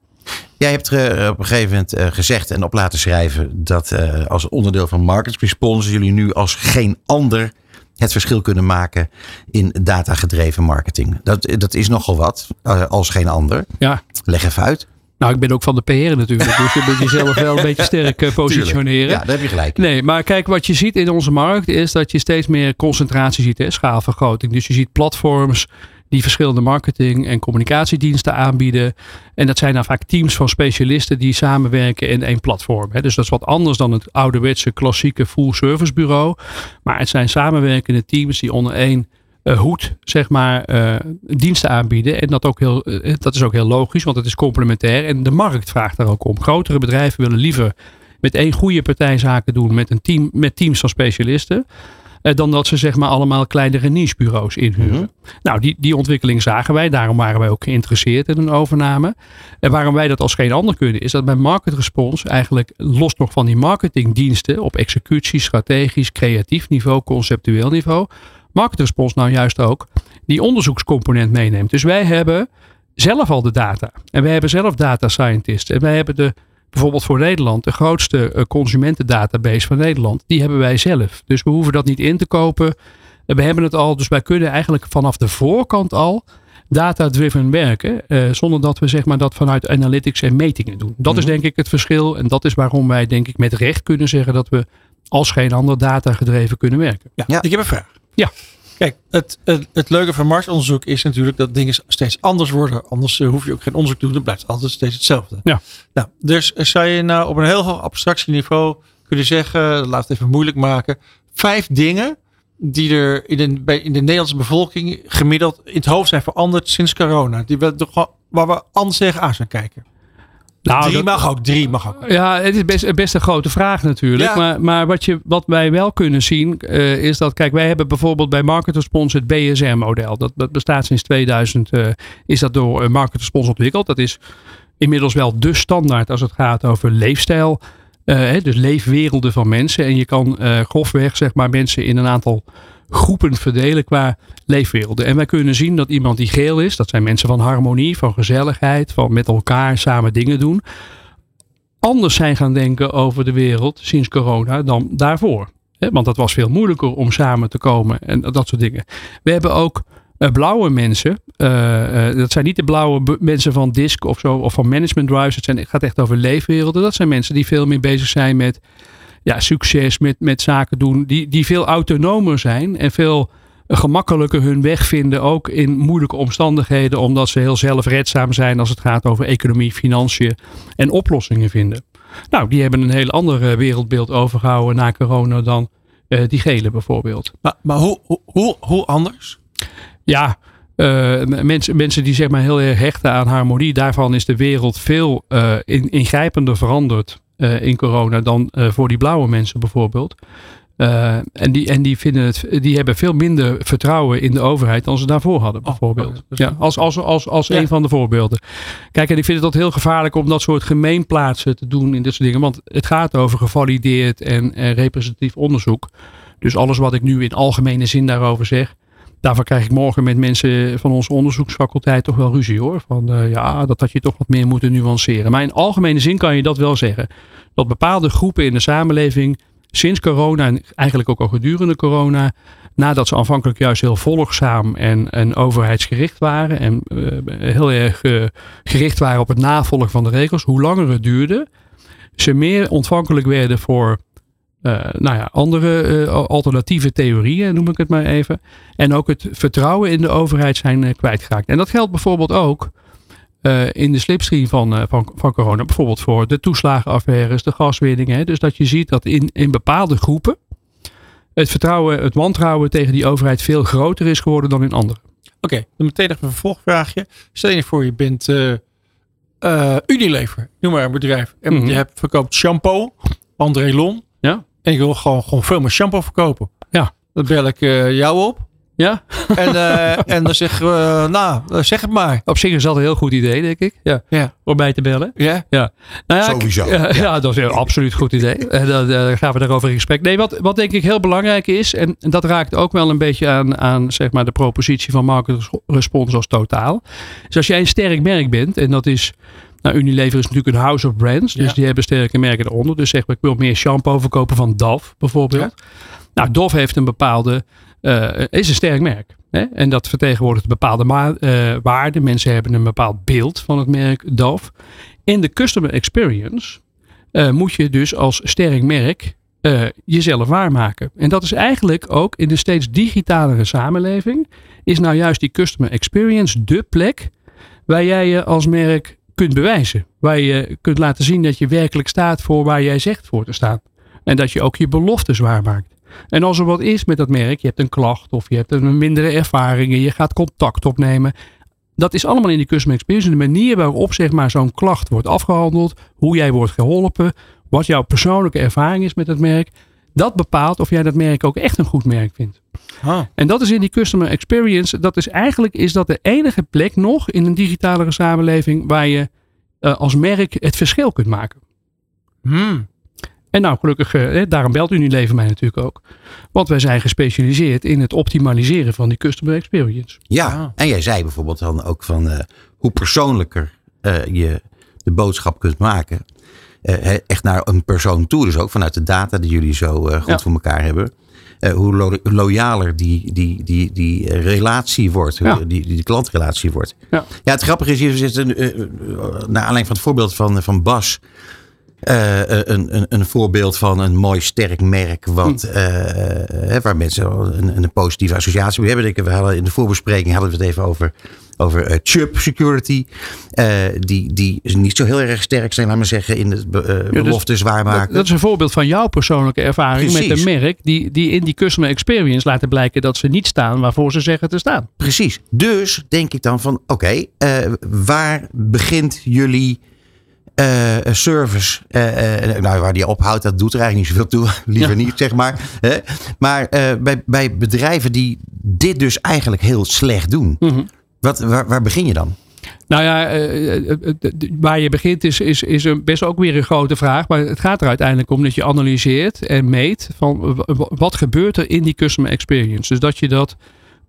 B: Jij hebt er op een gegeven moment gezegd en op laten schrijven dat als onderdeel van Market Response jullie nu als geen ander het verschil kunnen maken in datagedreven marketing. Dat, dat is nogal wat, als geen ander.
J: Ja.
B: Leg even uit.
J: Nou, ik ben ook van de PR natuurlijk. Dus je moet jezelf wel een [LAUGHS] beetje sterk uh, positioneren.
B: Ja, daar heb je gelijk.
J: Nee, maar kijk, wat je ziet in onze markt is dat je steeds meer concentratie ziet. Hè? Schaalvergroting. Dus je ziet platforms die verschillende marketing- en communicatiediensten aanbieden. En dat zijn dan vaak teams van specialisten die samenwerken in één platform. Hè? Dus dat is wat anders dan het ouderwetse klassieke full service bureau. Maar het zijn samenwerkende teams die onder één uh, hoed, zeg maar, uh, diensten aanbieden. En dat, ook heel, uh, dat is ook heel logisch, want het is complementair. En de markt vraagt daar ook om. Grotere bedrijven willen liever met één goede partij zaken doen met, een team, met teams van specialisten. Dan dat ze zeg maar allemaal kleinere nichebureaus inhuren. Mm -hmm. Nou, die, die ontwikkeling zagen wij. Daarom waren wij ook geïnteresseerd in een overname. En waarom wij dat als geen ander kunnen, is dat bij Market Response eigenlijk los nog van die marketingdiensten op executie, strategisch, creatief niveau, conceptueel niveau Market Response nou juist ook die onderzoekscomponent meeneemt. Dus wij hebben zelf al de data. En wij hebben zelf data scientists. En wij hebben de, bijvoorbeeld voor Nederland, de grootste consumentendatabase van Nederland. Die hebben wij zelf. Dus we hoeven dat niet in te kopen. We hebben het al. Dus wij kunnen eigenlijk vanaf de voorkant al data-driven werken. Uh, zonder dat we zeg maar, dat vanuit analytics en metingen doen. Dat is denk ik het verschil. En dat is waarom wij denk ik met recht kunnen zeggen dat we als geen ander data gedreven kunnen werken.
D: Ja, ja. ik heb een vraag.
J: Ja.
D: Kijk, het, het, het, leuke van marktonderzoek is natuurlijk dat dingen steeds anders worden. Anders uh, hoef je ook geen onderzoek te doen. Dan blijft altijd steeds hetzelfde.
J: Ja.
D: Nou, dus zou je nou op een heel hoog abstractieniveau kunnen zeggen, laat het even moeilijk maken, vijf dingen die er in de, bij, in de Nederlandse bevolking gemiddeld in het hoofd zijn veranderd sinds corona. Die we, waar we anders tegenaan zijn kijken. Nou, drie dat, mag ook, drie mag ook.
J: Ja, het is best, best een grote vraag natuurlijk. Ja. Maar, maar wat, je, wat wij wel kunnen zien uh, is dat, kijk, wij hebben bijvoorbeeld bij Market Response het BSR-model. Dat, dat bestaat sinds 2000, uh, is dat door Market Response ontwikkeld. Dat is inmiddels wel de standaard als het gaat over leefstijl. Uh, dus leefwerelden van mensen. En je kan grofweg, zeg maar, mensen in een aantal groepen verdelen qua leefwerelden. En wij kunnen zien dat iemand die geel is, dat zijn mensen van harmonie, van gezelligheid, van met elkaar samen dingen doen, anders zijn gaan denken over de wereld sinds corona dan daarvoor. Want dat was veel moeilijker om samen te komen en dat soort dingen. We hebben ook uh, blauwe mensen. Uh, uh, dat zijn niet de blauwe mensen van DISC of zo, of van Management Drives. Het gaat echt over leefwerelden. Dat zijn mensen die veel meer bezig zijn met ja, succes, met, met zaken doen. Die, die veel autonomer zijn en veel gemakkelijker hun weg vinden. Ook in moeilijke omstandigheden. Omdat ze heel zelfredzaam zijn als het gaat over economie, financiën en oplossingen vinden. Nou, die hebben een heel ander wereldbeeld overgehouden na corona dan uh, die gele bijvoorbeeld.
D: Maar, maar hoe, hoe, hoe anders?
J: Ja, uh, mensen, mensen die zeg maar heel erg hechten aan harmonie, daarvan is de wereld veel uh, in, ingrijpender veranderd in corona dan voor die blauwe mensen bijvoorbeeld. Uh, en die, en die, vinden het, die hebben veel minder vertrouwen in de overheid dan ze daarvoor hadden,
D: Oh,
J: bijvoorbeeld. ja, als als, als, als een van de voorbeelden. Kijk, en ik vind het dat heel gevaarlijk om dat soort gemeenplaatsen te doen in dit soort dingen. Want het gaat over gevalideerd en representatief onderzoek. Dus alles wat ik nu in algemene zin daarover zeg. Daarvoor krijg ik morgen met mensen van onze onderzoeksfaculteit toch wel ruzie hoor. Van uh, ja, dat had je toch wat meer moeten nuanceren. Maar in algemene zin kan je dat wel zeggen. Dat bepaalde groepen in de samenleving sinds corona en eigenlijk ook al gedurende corona, nadat ze aanvankelijk juist heel volgzaam en, overheidsgericht waren en uh, heel erg uh, gericht waren op het navolgen van de regels, hoe langer het duurde, ze meer ontvankelijk werden voor nou ja, andere alternatieve theorieën, noem ik het maar even. En ook het vertrouwen in de overheid zijn kwijtgeraakt. En dat geldt bijvoorbeeld ook uh, in de slipstream van, uh, van, van corona. Bijvoorbeeld voor de toeslagenaffaires, de gaswinningen. Dus dat je ziet dat in, in bepaalde groepen het vertrouwen, het wantrouwen tegen die overheid veel groter is geworden dan in andere.
D: Oké, okay, dan meteen nog een vervolgvraagje. Stel je voor, je bent uh, Unilever, noem maar een bedrijf. En
J: Mhm.
D: je hebt, verkoopt shampoo, André Lon. En je wil gewoon, gewoon veel meer shampoo verkopen.
J: Ja.
D: Dan bel ik jou op.
J: Ja.
D: En, uh, en dan zeggen we, nou, zeg het maar.
J: Op zich is dat een heel goed idee, denk ik. Ja.
D: ja.
J: Om bij te bellen.
D: Ja.
J: ja. Nou ja
B: Sowieso.
J: Ja, ja. ja, dat is een absoluut goed idee. [LAUGHS] En dan uh, gaan we daarover in gesprek. Nee, wat, wat denk ik heel belangrijk is, en dat raakt ook wel een beetje aan, aan zeg maar de propositie van market response als totaal. Dus als jij een sterk merk bent, en dat is. Nou, Unilever is natuurlijk een house of brands. Dus
D: Ja.
J: die hebben sterke merken eronder. Dus zeg maar, ik wil meer shampoo verkopen van Dove bijvoorbeeld. Nou, Dove heeft een bepaalde, uh, is een sterk merk. Hè? En dat vertegenwoordigt een bepaalde uh, waarde. Mensen hebben een bepaald beeld van het merk Dove. In de customer experience uh, moet je dus als sterk merk uh, jezelf waarmaken. En dat is eigenlijk ook in een steeds digitalere samenleving. Is nou juist die customer experience de plek waar jij je als merk kunt bewijzen. Waar je kunt laten zien dat je werkelijk staat voor waar jij zegt voor te staan. En dat je ook je beloftes waarmaakt. En als er wat is met dat merk, je hebt een klacht of je hebt een mindere ervaringen, je gaat contact opnemen. Dat is allemaal in die customer experience. De manier waarop zeg maar, zo'n klacht wordt afgehandeld, hoe jij wordt geholpen, wat jouw persoonlijke ervaring is met het merk. Dat bepaalt of jij dat merk ook echt een goed merk vindt.
D: Ah.
J: En dat is in die customer experience. Dat is eigenlijk is dat de enige plek nog in een digitalere samenleving waar je uh, als merk het verschil kunt maken.
D: Hmm.
J: En nou, gelukkig, eh, daarom belt Unilever mij natuurlijk ook. Want wij zijn gespecialiseerd in het optimaliseren van die customer experience.
B: Ja, ah. en jij zei bijvoorbeeld dan ook van uh, hoe persoonlijker uh, je de boodschap kunt maken. Uh, echt naar een persoon toe. Dus ook vanuit de data die jullie zo goed ja. voor elkaar hebben. hoe lo loyaler die, die, die, die relatie wordt. Ja. Die, die, klantrelatie wordt.
J: Ja.
B: ja, het grappige is, je zit een, naar aanleiding van het voorbeeld van, van Bas. Uh, een, een, een, voorbeeld van een mooi sterk merk. Wat, uh, hè, waar mensen een, een, positieve associatie mee hebben. We hadden in de voorbespreking hadden we het even over, over Chubb Security. die, die niet zo heel erg sterk zijn, laten we zeggen, in het be, ja, beloftes dus, waarmaken.
J: Dat, dat, is een voorbeeld van jouw persoonlijke ervaring Precies. met een merk. Die, die in die customer experience laten blijken dat ze niet staan waarvoor ze zeggen te staan.
B: Precies. Dus denk ik dan van oké, okay, waar begint jullie uh, service, uh, uh, nou, waar die ophoudt, dat doet er eigenlijk niet zoveel toe. [LAUGHS] Liever ja. niet, zeg maar. Hè? Maar bij, bij bedrijven die dit dus eigenlijk heel slecht doen,
J: Mhm.
B: mm -hmm. wat, waar, waar, begin je dan?
J: Nou ja, waar je begint is, is, is best ook weer een grote vraag. Maar het gaat er uiteindelijk om dat je analyseert en meet van wat gebeurt er in die customer experience. Dus dat je dat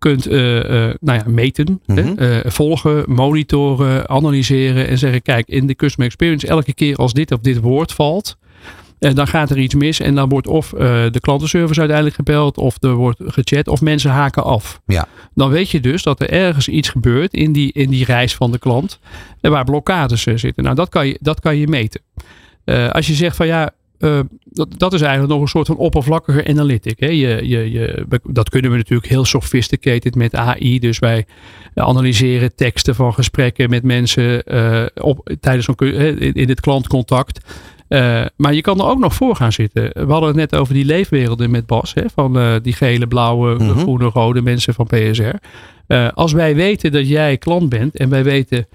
J: kunt uh, uh, nou ja, meten,
B: Mhm.
J: mm -hmm. uh, volgen, monitoren, analyseren en zeggen: kijk, in de customer experience, elke keer als dit of dit woord valt, en dan gaat er iets mis en dan wordt of de klantenservice uiteindelijk gebeld, of er wordt gechat, of mensen haken af.
B: Ja.
J: Dan weet je dus dat er ergens iets gebeurt in die, in die reis van de klant, en waar blokkades zitten. Nou, dat kan je, dat kan je meten. als je zegt van ja, uh, dat, dat is eigenlijk nog een soort van oppervlakkige analytic. Hè? Je, je, je, dat kunnen we natuurlijk heel sophisticated met AI. Dus wij analyseren teksten van gesprekken met mensen uh, op, tijdens zo'n, in, in het klantcontact. Uh, maar je kan er ook nog voor gaan zitten. We hadden het net over die leefwerelden met Bas. Hè? Van die gele, blauwe,
B: Mhm.
J: groene, rode mensen van PSR. als wij weten dat jij klant bent en wij weten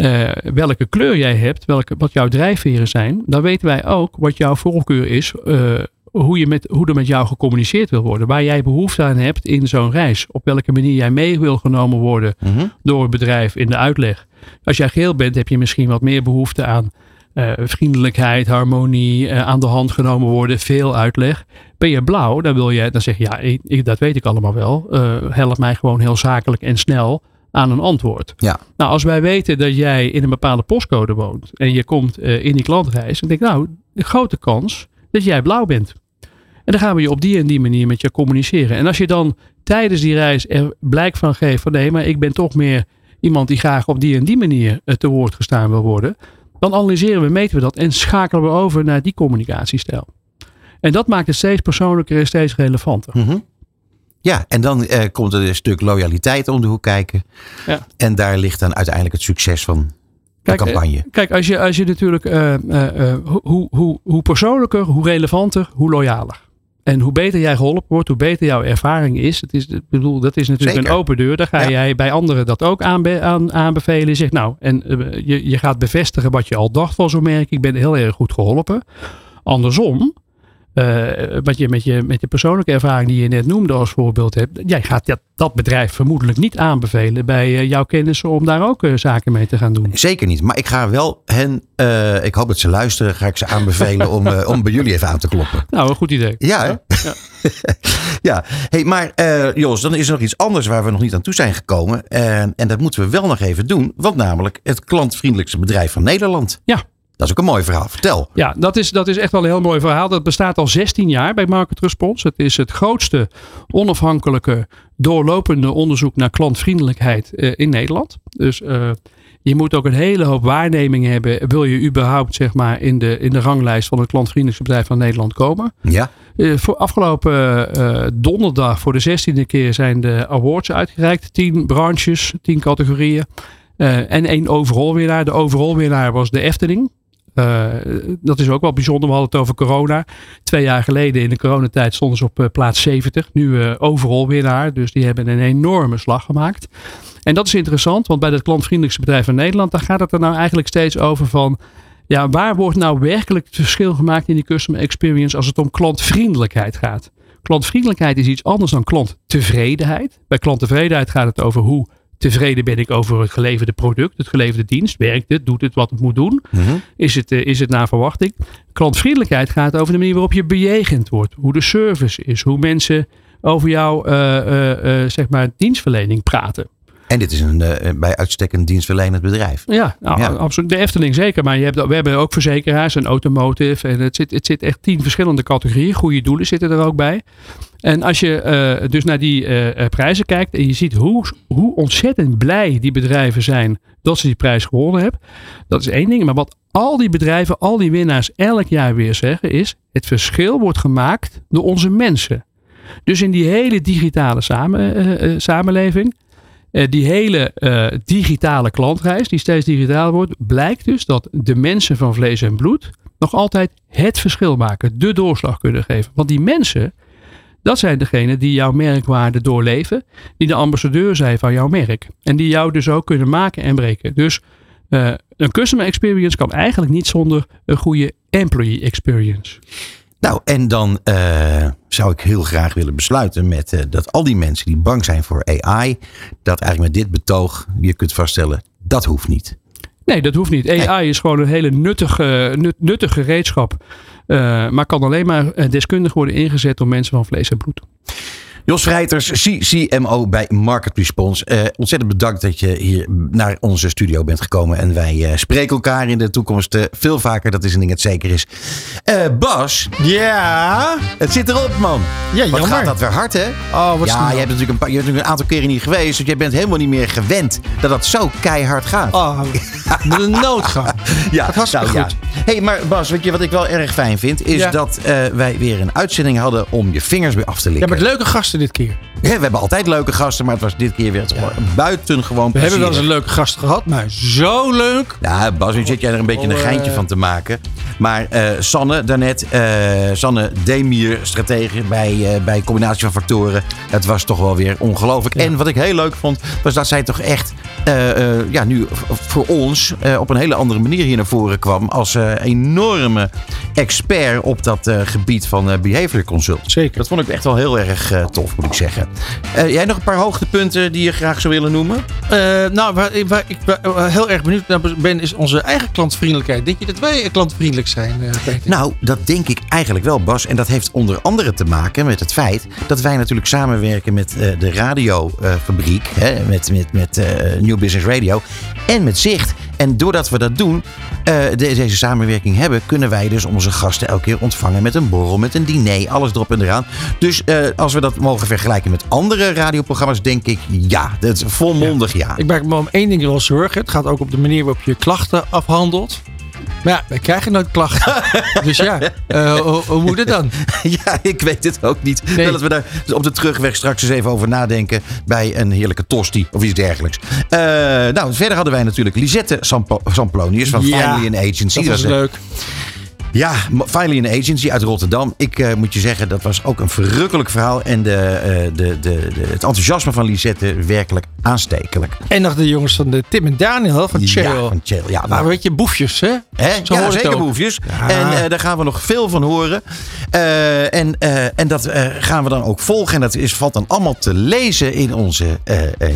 J: uh, welke kleur jij hebt, welke, wat jouw drijfveren zijn, dan weten wij ook wat jouw voorkeur is uh, hoe, je met, hoe er met jou gecommuniceerd wil worden. Waar jij behoefte aan hebt in zo'n reis. Op welke manier jij mee wil genomen worden
B: Mhm.
J: door het bedrijf in de uitleg. Als jij geel bent, heb je misschien wat meer behoefte aan eh, vriendelijkheid, harmonie, eh, aan de hand genomen worden, veel uitleg. Ben je blauw, dan wil je, dan zeg je ja, ik, ik- dat weet ik allemaal wel. Eh, help mij gewoon heel zakelijk en snel aan een antwoord.
B: Ja.
J: Nou, als wij weten dat jij in een bepaalde postcode woont en je komt eh, in die klantreis, dan denk ik nou, een grote kans dat jij blauw bent. En dan gaan we je op die en die manier met je communiceren. En als je dan tijdens die reis er blijk van geeft van nee, maar ik ben toch meer iemand die graag op die en die manier eh, te woord gestaan wil worden, dan analyseren we, meten we dat en schakelen we over naar die communicatiestijl. En dat maakt het steeds persoonlijker en steeds relevanter.
B: Mhm. Ja, en dan eh, komt er een stuk loyaliteit om de hoek kijken.
J: Ja.
B: En daar ligt dan uiteindelijk het succes van
J: Kijk,
B: de campagne.
J: eh, Kijk, als je, als je natuurlijk eh, hoe, hoe, hoe persoonlijker, hoe relevanter, hoe loyaler. En hoe beter jij geholpen wordt, hoe beter jouw ervaring is. Het is ik bedoel, dat is natuurlijk
B: Zeker.
J: een open deur. Dan ga
B: Ja.
J: jij bij anderen dat ook aanbe aan, aanbevelen. Je zegt nou, en je, je gaat bevestigen wat je al dacht van zo'n merk. Ik ben heel erg goed geholpen. Andersom, wat je met, je met je persoonlijke ervaring die je net noemde als voorbeeld hebt. Jij gaat dat, dat bedrijf vermoedelijk niet aanbevelen bij eh, jouw kennissen om daar ook eh, zaken mee te gaan doen.
B: Zeker niet. Maar ik ga wel hen, eh, ik hoop dat ze luisteren, ga ik ze aanbevelen om, eh, om bij jullie even aan te kloppen.
J: Nou, een goed idee.
B: Ja, hè? ja. [LAUGHS] Hey, maar eh, Jos, dan is er nog iets anders waar we nog niet aan toe zijn gekomen. En, en dat moeten we wel nog even doen. Want namelijk het klantvriendelijkste bedrijf van Nederland.
J: Ja.
B: Dat is ook een mooi verhaal. Vertel.
J: Ja, dat is, dat is echt wel een heel mooi verhaal. Dat bestaat al 16 jaar bij Market Response. Het is het grootste onafhankelijke doorlopende onderzoek naar klantvriendelijkheid eh, in Nederland. Dus eh, je moet ook een hele hoop waarnemingen hebben. Wil je überhaupt zeg maar, in, de, in de ranglijst van het klantvriendelijkste bedrijf van Nederland komen?
B: Ja.
J: Eh, voor afgelopen donderdag voor de zestiende keer zijn de awards uitgereikt. Tien branches, tien categorieën. En één overall winnaar. De overall winnaar was de Efteling. Eh, dat is ook wel bijzonder. We hadden het over corona. Twee jaar geleden in de coronatijd stonden ze op eh, plaats 70. Nu eh, overal winnaar. Dus die hebben een enorme slag gemaakt. En dat is interessant. Want bij het klantvriendelijkste bedrijf van Nederland. Daar gaat het er nou eigenlijk steeds over van. Ja, waar wordt nou werkelijk het verschil gemaakt in die customer experience als het om klantvriendelijkheid gaat? Klantvriendelijkheid is iets anders dan klanttevredenheid. Bij klanttevredenheid gaat het over hoe tevreden ben ik over het geleverde product, het geleverde dienst. Werkt het? Doet het wat het moet doen? Is het, eh, is het naar verwachting? Klantvriendelijkheid gaat over de manier waarop je bejegend wordt. Hoe de service is. Hoe mensen over jouw eh, eh, zeg maar dienstverlening praten.
B: En dit is een bij uitstek een dienstverlenend bedrijf.
J: Ja, nou,
B: Ja.
J: absoluut. De Efteling zeker. Maar je hebt, we hebben ook verzekeraars en automotive. En het zit, het zit echt tien verschillende categorieën. Goede doelen zitten er ook bij. En als je eh, dus naar die eh, eh, prijzen kijkt en je ziet hoe, hoe ontzettend blij die bedrijven zijn dat ze die prijs gewonnen hebben. Dat is één ding. Maar wat al die bedrijven, al die winnaars elk jaar weer zeggen is, het verschil wordt gemaakt door onze mensen. Dus in die hele digitale samen, samenleving, die hele digitale klantreis, die steeds digitaler wordt, blijkt dus dat de mensen van vlees en bloed nog altijd het verschil maken, de doorslag kunnen geven. Want die mensen, dat zijn degenen die jouw merkwaarde doorleven, die de ambassadeur zijn van jouw merk. En die jou dus ook kunnen maken en breken. Dus eh, een customer experience kan eigenlijk niet zonder een goede employee experience.
B: Nou, en dan eh, zou ik heel graag willen besluiten met eh, dat al die mensen die bang zijn voor AI, dat eigenlijk met dit betoog je kunt vaststellen, dat hoeft niet.
J: Nee, dat hoeft niet. AI is gewoon een hele nuttige, nut, nuttige gereedschap. Eh, maar kan alleen maar eh, deskundig worden ingezet door mensen van vlees en bloed.
B: Jos Vrijters, CCMO bij Market Response. Eh, ontzettend bedankt dat je hier naar onze studio bent gekomen. En wij eh, spreken elkaar in de toekomst eh, veel vaker. Dat is een ding dat zeker is. Bas.
H: Ja.
B: Het zit erop, man.
H: Ja,
B: Wat
H: jammer.
B: gaat dat weer hard, hè?
H: Oh, wat
B: ja, je hebt natuurlijk een, paar, je bent natuurlijk een aantal keren niet geweest. Dus jij bent helemaal niet meer gewend dat dat zo keihard gaat.
H: Oh, met een noodgang. [LAUGHS]
B: Ja,
H: Gaat hartstikke
B: nou,
H: goed.
B: Ja. hey, maar Bas, weet je wat ik wel erg fijn vind? Is
H: Ja.
B: dat wij weer een uitzending hadden om je vingers weer af te
H: Ja,
B: likken.
H: met leuke gasten
D: gasten dit keer.
B: Ja, we hebben altijd leuke gasten, maar het was dit keer weer gewoon buitengewoon
D: We hebben wel eens een leuke gast gehad, maar zo leuk.
B: Ja, Bas, nu zit jij er een beetje een
D: Oh,
B: geintje
D: eh.
B: van te maken. Maar eh, Sanne daarnet, eh Sanne Demir, stratege bij, eh, bij Combinatie van Factoren. Het was toch wel weer ongelooflijk. En wat ik heel leuk vond, was dat zij toch echt ja, nu voor ons op een hele andere manier hier naar voren kwam. Als enorme expert op dat gebied van eh, behavior consult.
D: Zeker.
B: Dat vond ik echt wel heel erg eh, tof, moet ik zeggen. Eh, jij nog een paar hoogtepunten die je graag zou willen noemen?
D: Eh, nou, waar, waar ik waar- heel erg benieuwd naar ben, is onze eigen klantvriendelijkheid. Denk je dat wij klantvriendelijk zijn, eh?
B: Nou, dat denk ik eigenlijk wel, Bas. En dat heeft onder andere te maken met het feit dat wij natuurlijk samenwerken met eh, de radiofabriek, hè, met, met, met eh, New Business Radio en met Zicht. En doordat we dat doen, eh, de- deze samenwerking hebben, kunnen wij dus onze gasten elke keer ontvangen met een borrel, met een diner, alles erop en eraan. Dus eh, als we dat mogen vergelijken met andere radioprogramma's, denk ik ja. Dat is volmondig ja.
D: Ik maak me om één ding wel zorgen. Het gaat ook op de manier waarop je klachten afhandelt. Maar ja, wij krijgen nooit klachten. [LAUGHS] dus ja, eh, hoe, hoe moet het dan? [LAUGHS]
B: Ja, ik weet het ook niet.
D: Nee.
B: Dat we daar op de terugweg straks eens even over nadenken bij een heerlijke tosti of iets dergelijks. Eh, nou, verder hadden wij natuurlijk Lisette Samplonius van
D: Ja,
B: Finally Agency.
D: Dat was
B: een-
D: leuk.
B: Ja, Finally Agency uit Rotterdam. Ik eh, moet je zeggen, dat was ook een verrukkelijk verhaal. En de, eh, de, de, de, het enthousiasme van Lisette werkelijk aanstekelijk.
D: En nog de jongens van de Tim en Daniel van Chill.
B: Ja, van Chill. Ja,
D: Maar
B: nou,
D: weet je, boefjes, hè?
B: Hè?
D: Zo
B: ja, zeker boefjes.
D: Ja.
B: En eh, daar gaan we nog veel van horen. En, en dat gaan we dan ook volgen. En dat is, valt dan allemaal te lezen in onze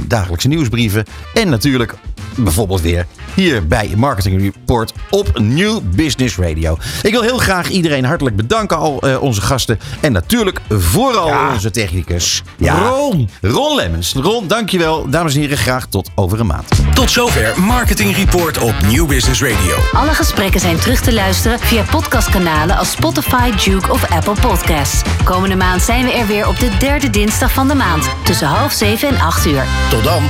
B: dagelijkse nieuwsbrieven. En natuurlijk bijvoorbeeld weer hier bij Marketing Report op New Business Radio. Ik wil heel graag iedereen hartelijk bedanken, al eh, onze gasten. En natuurlijk vooral onze technicus.
D: Ron.
B: Ron Lemmens. Ron, dankjewel. Dames en heren, graag tot over een maand.
A: Tot zover Marketing Report op New Business Radio.
C: Alle gesprekken zijn terug te luisteren via podcastkanalen als Spotify, Duke of Apple Podcasts. Komende maand zijn we er weer op de derde dinsdag van de maand tussen half zeven en acht uur.
A: Tot dan.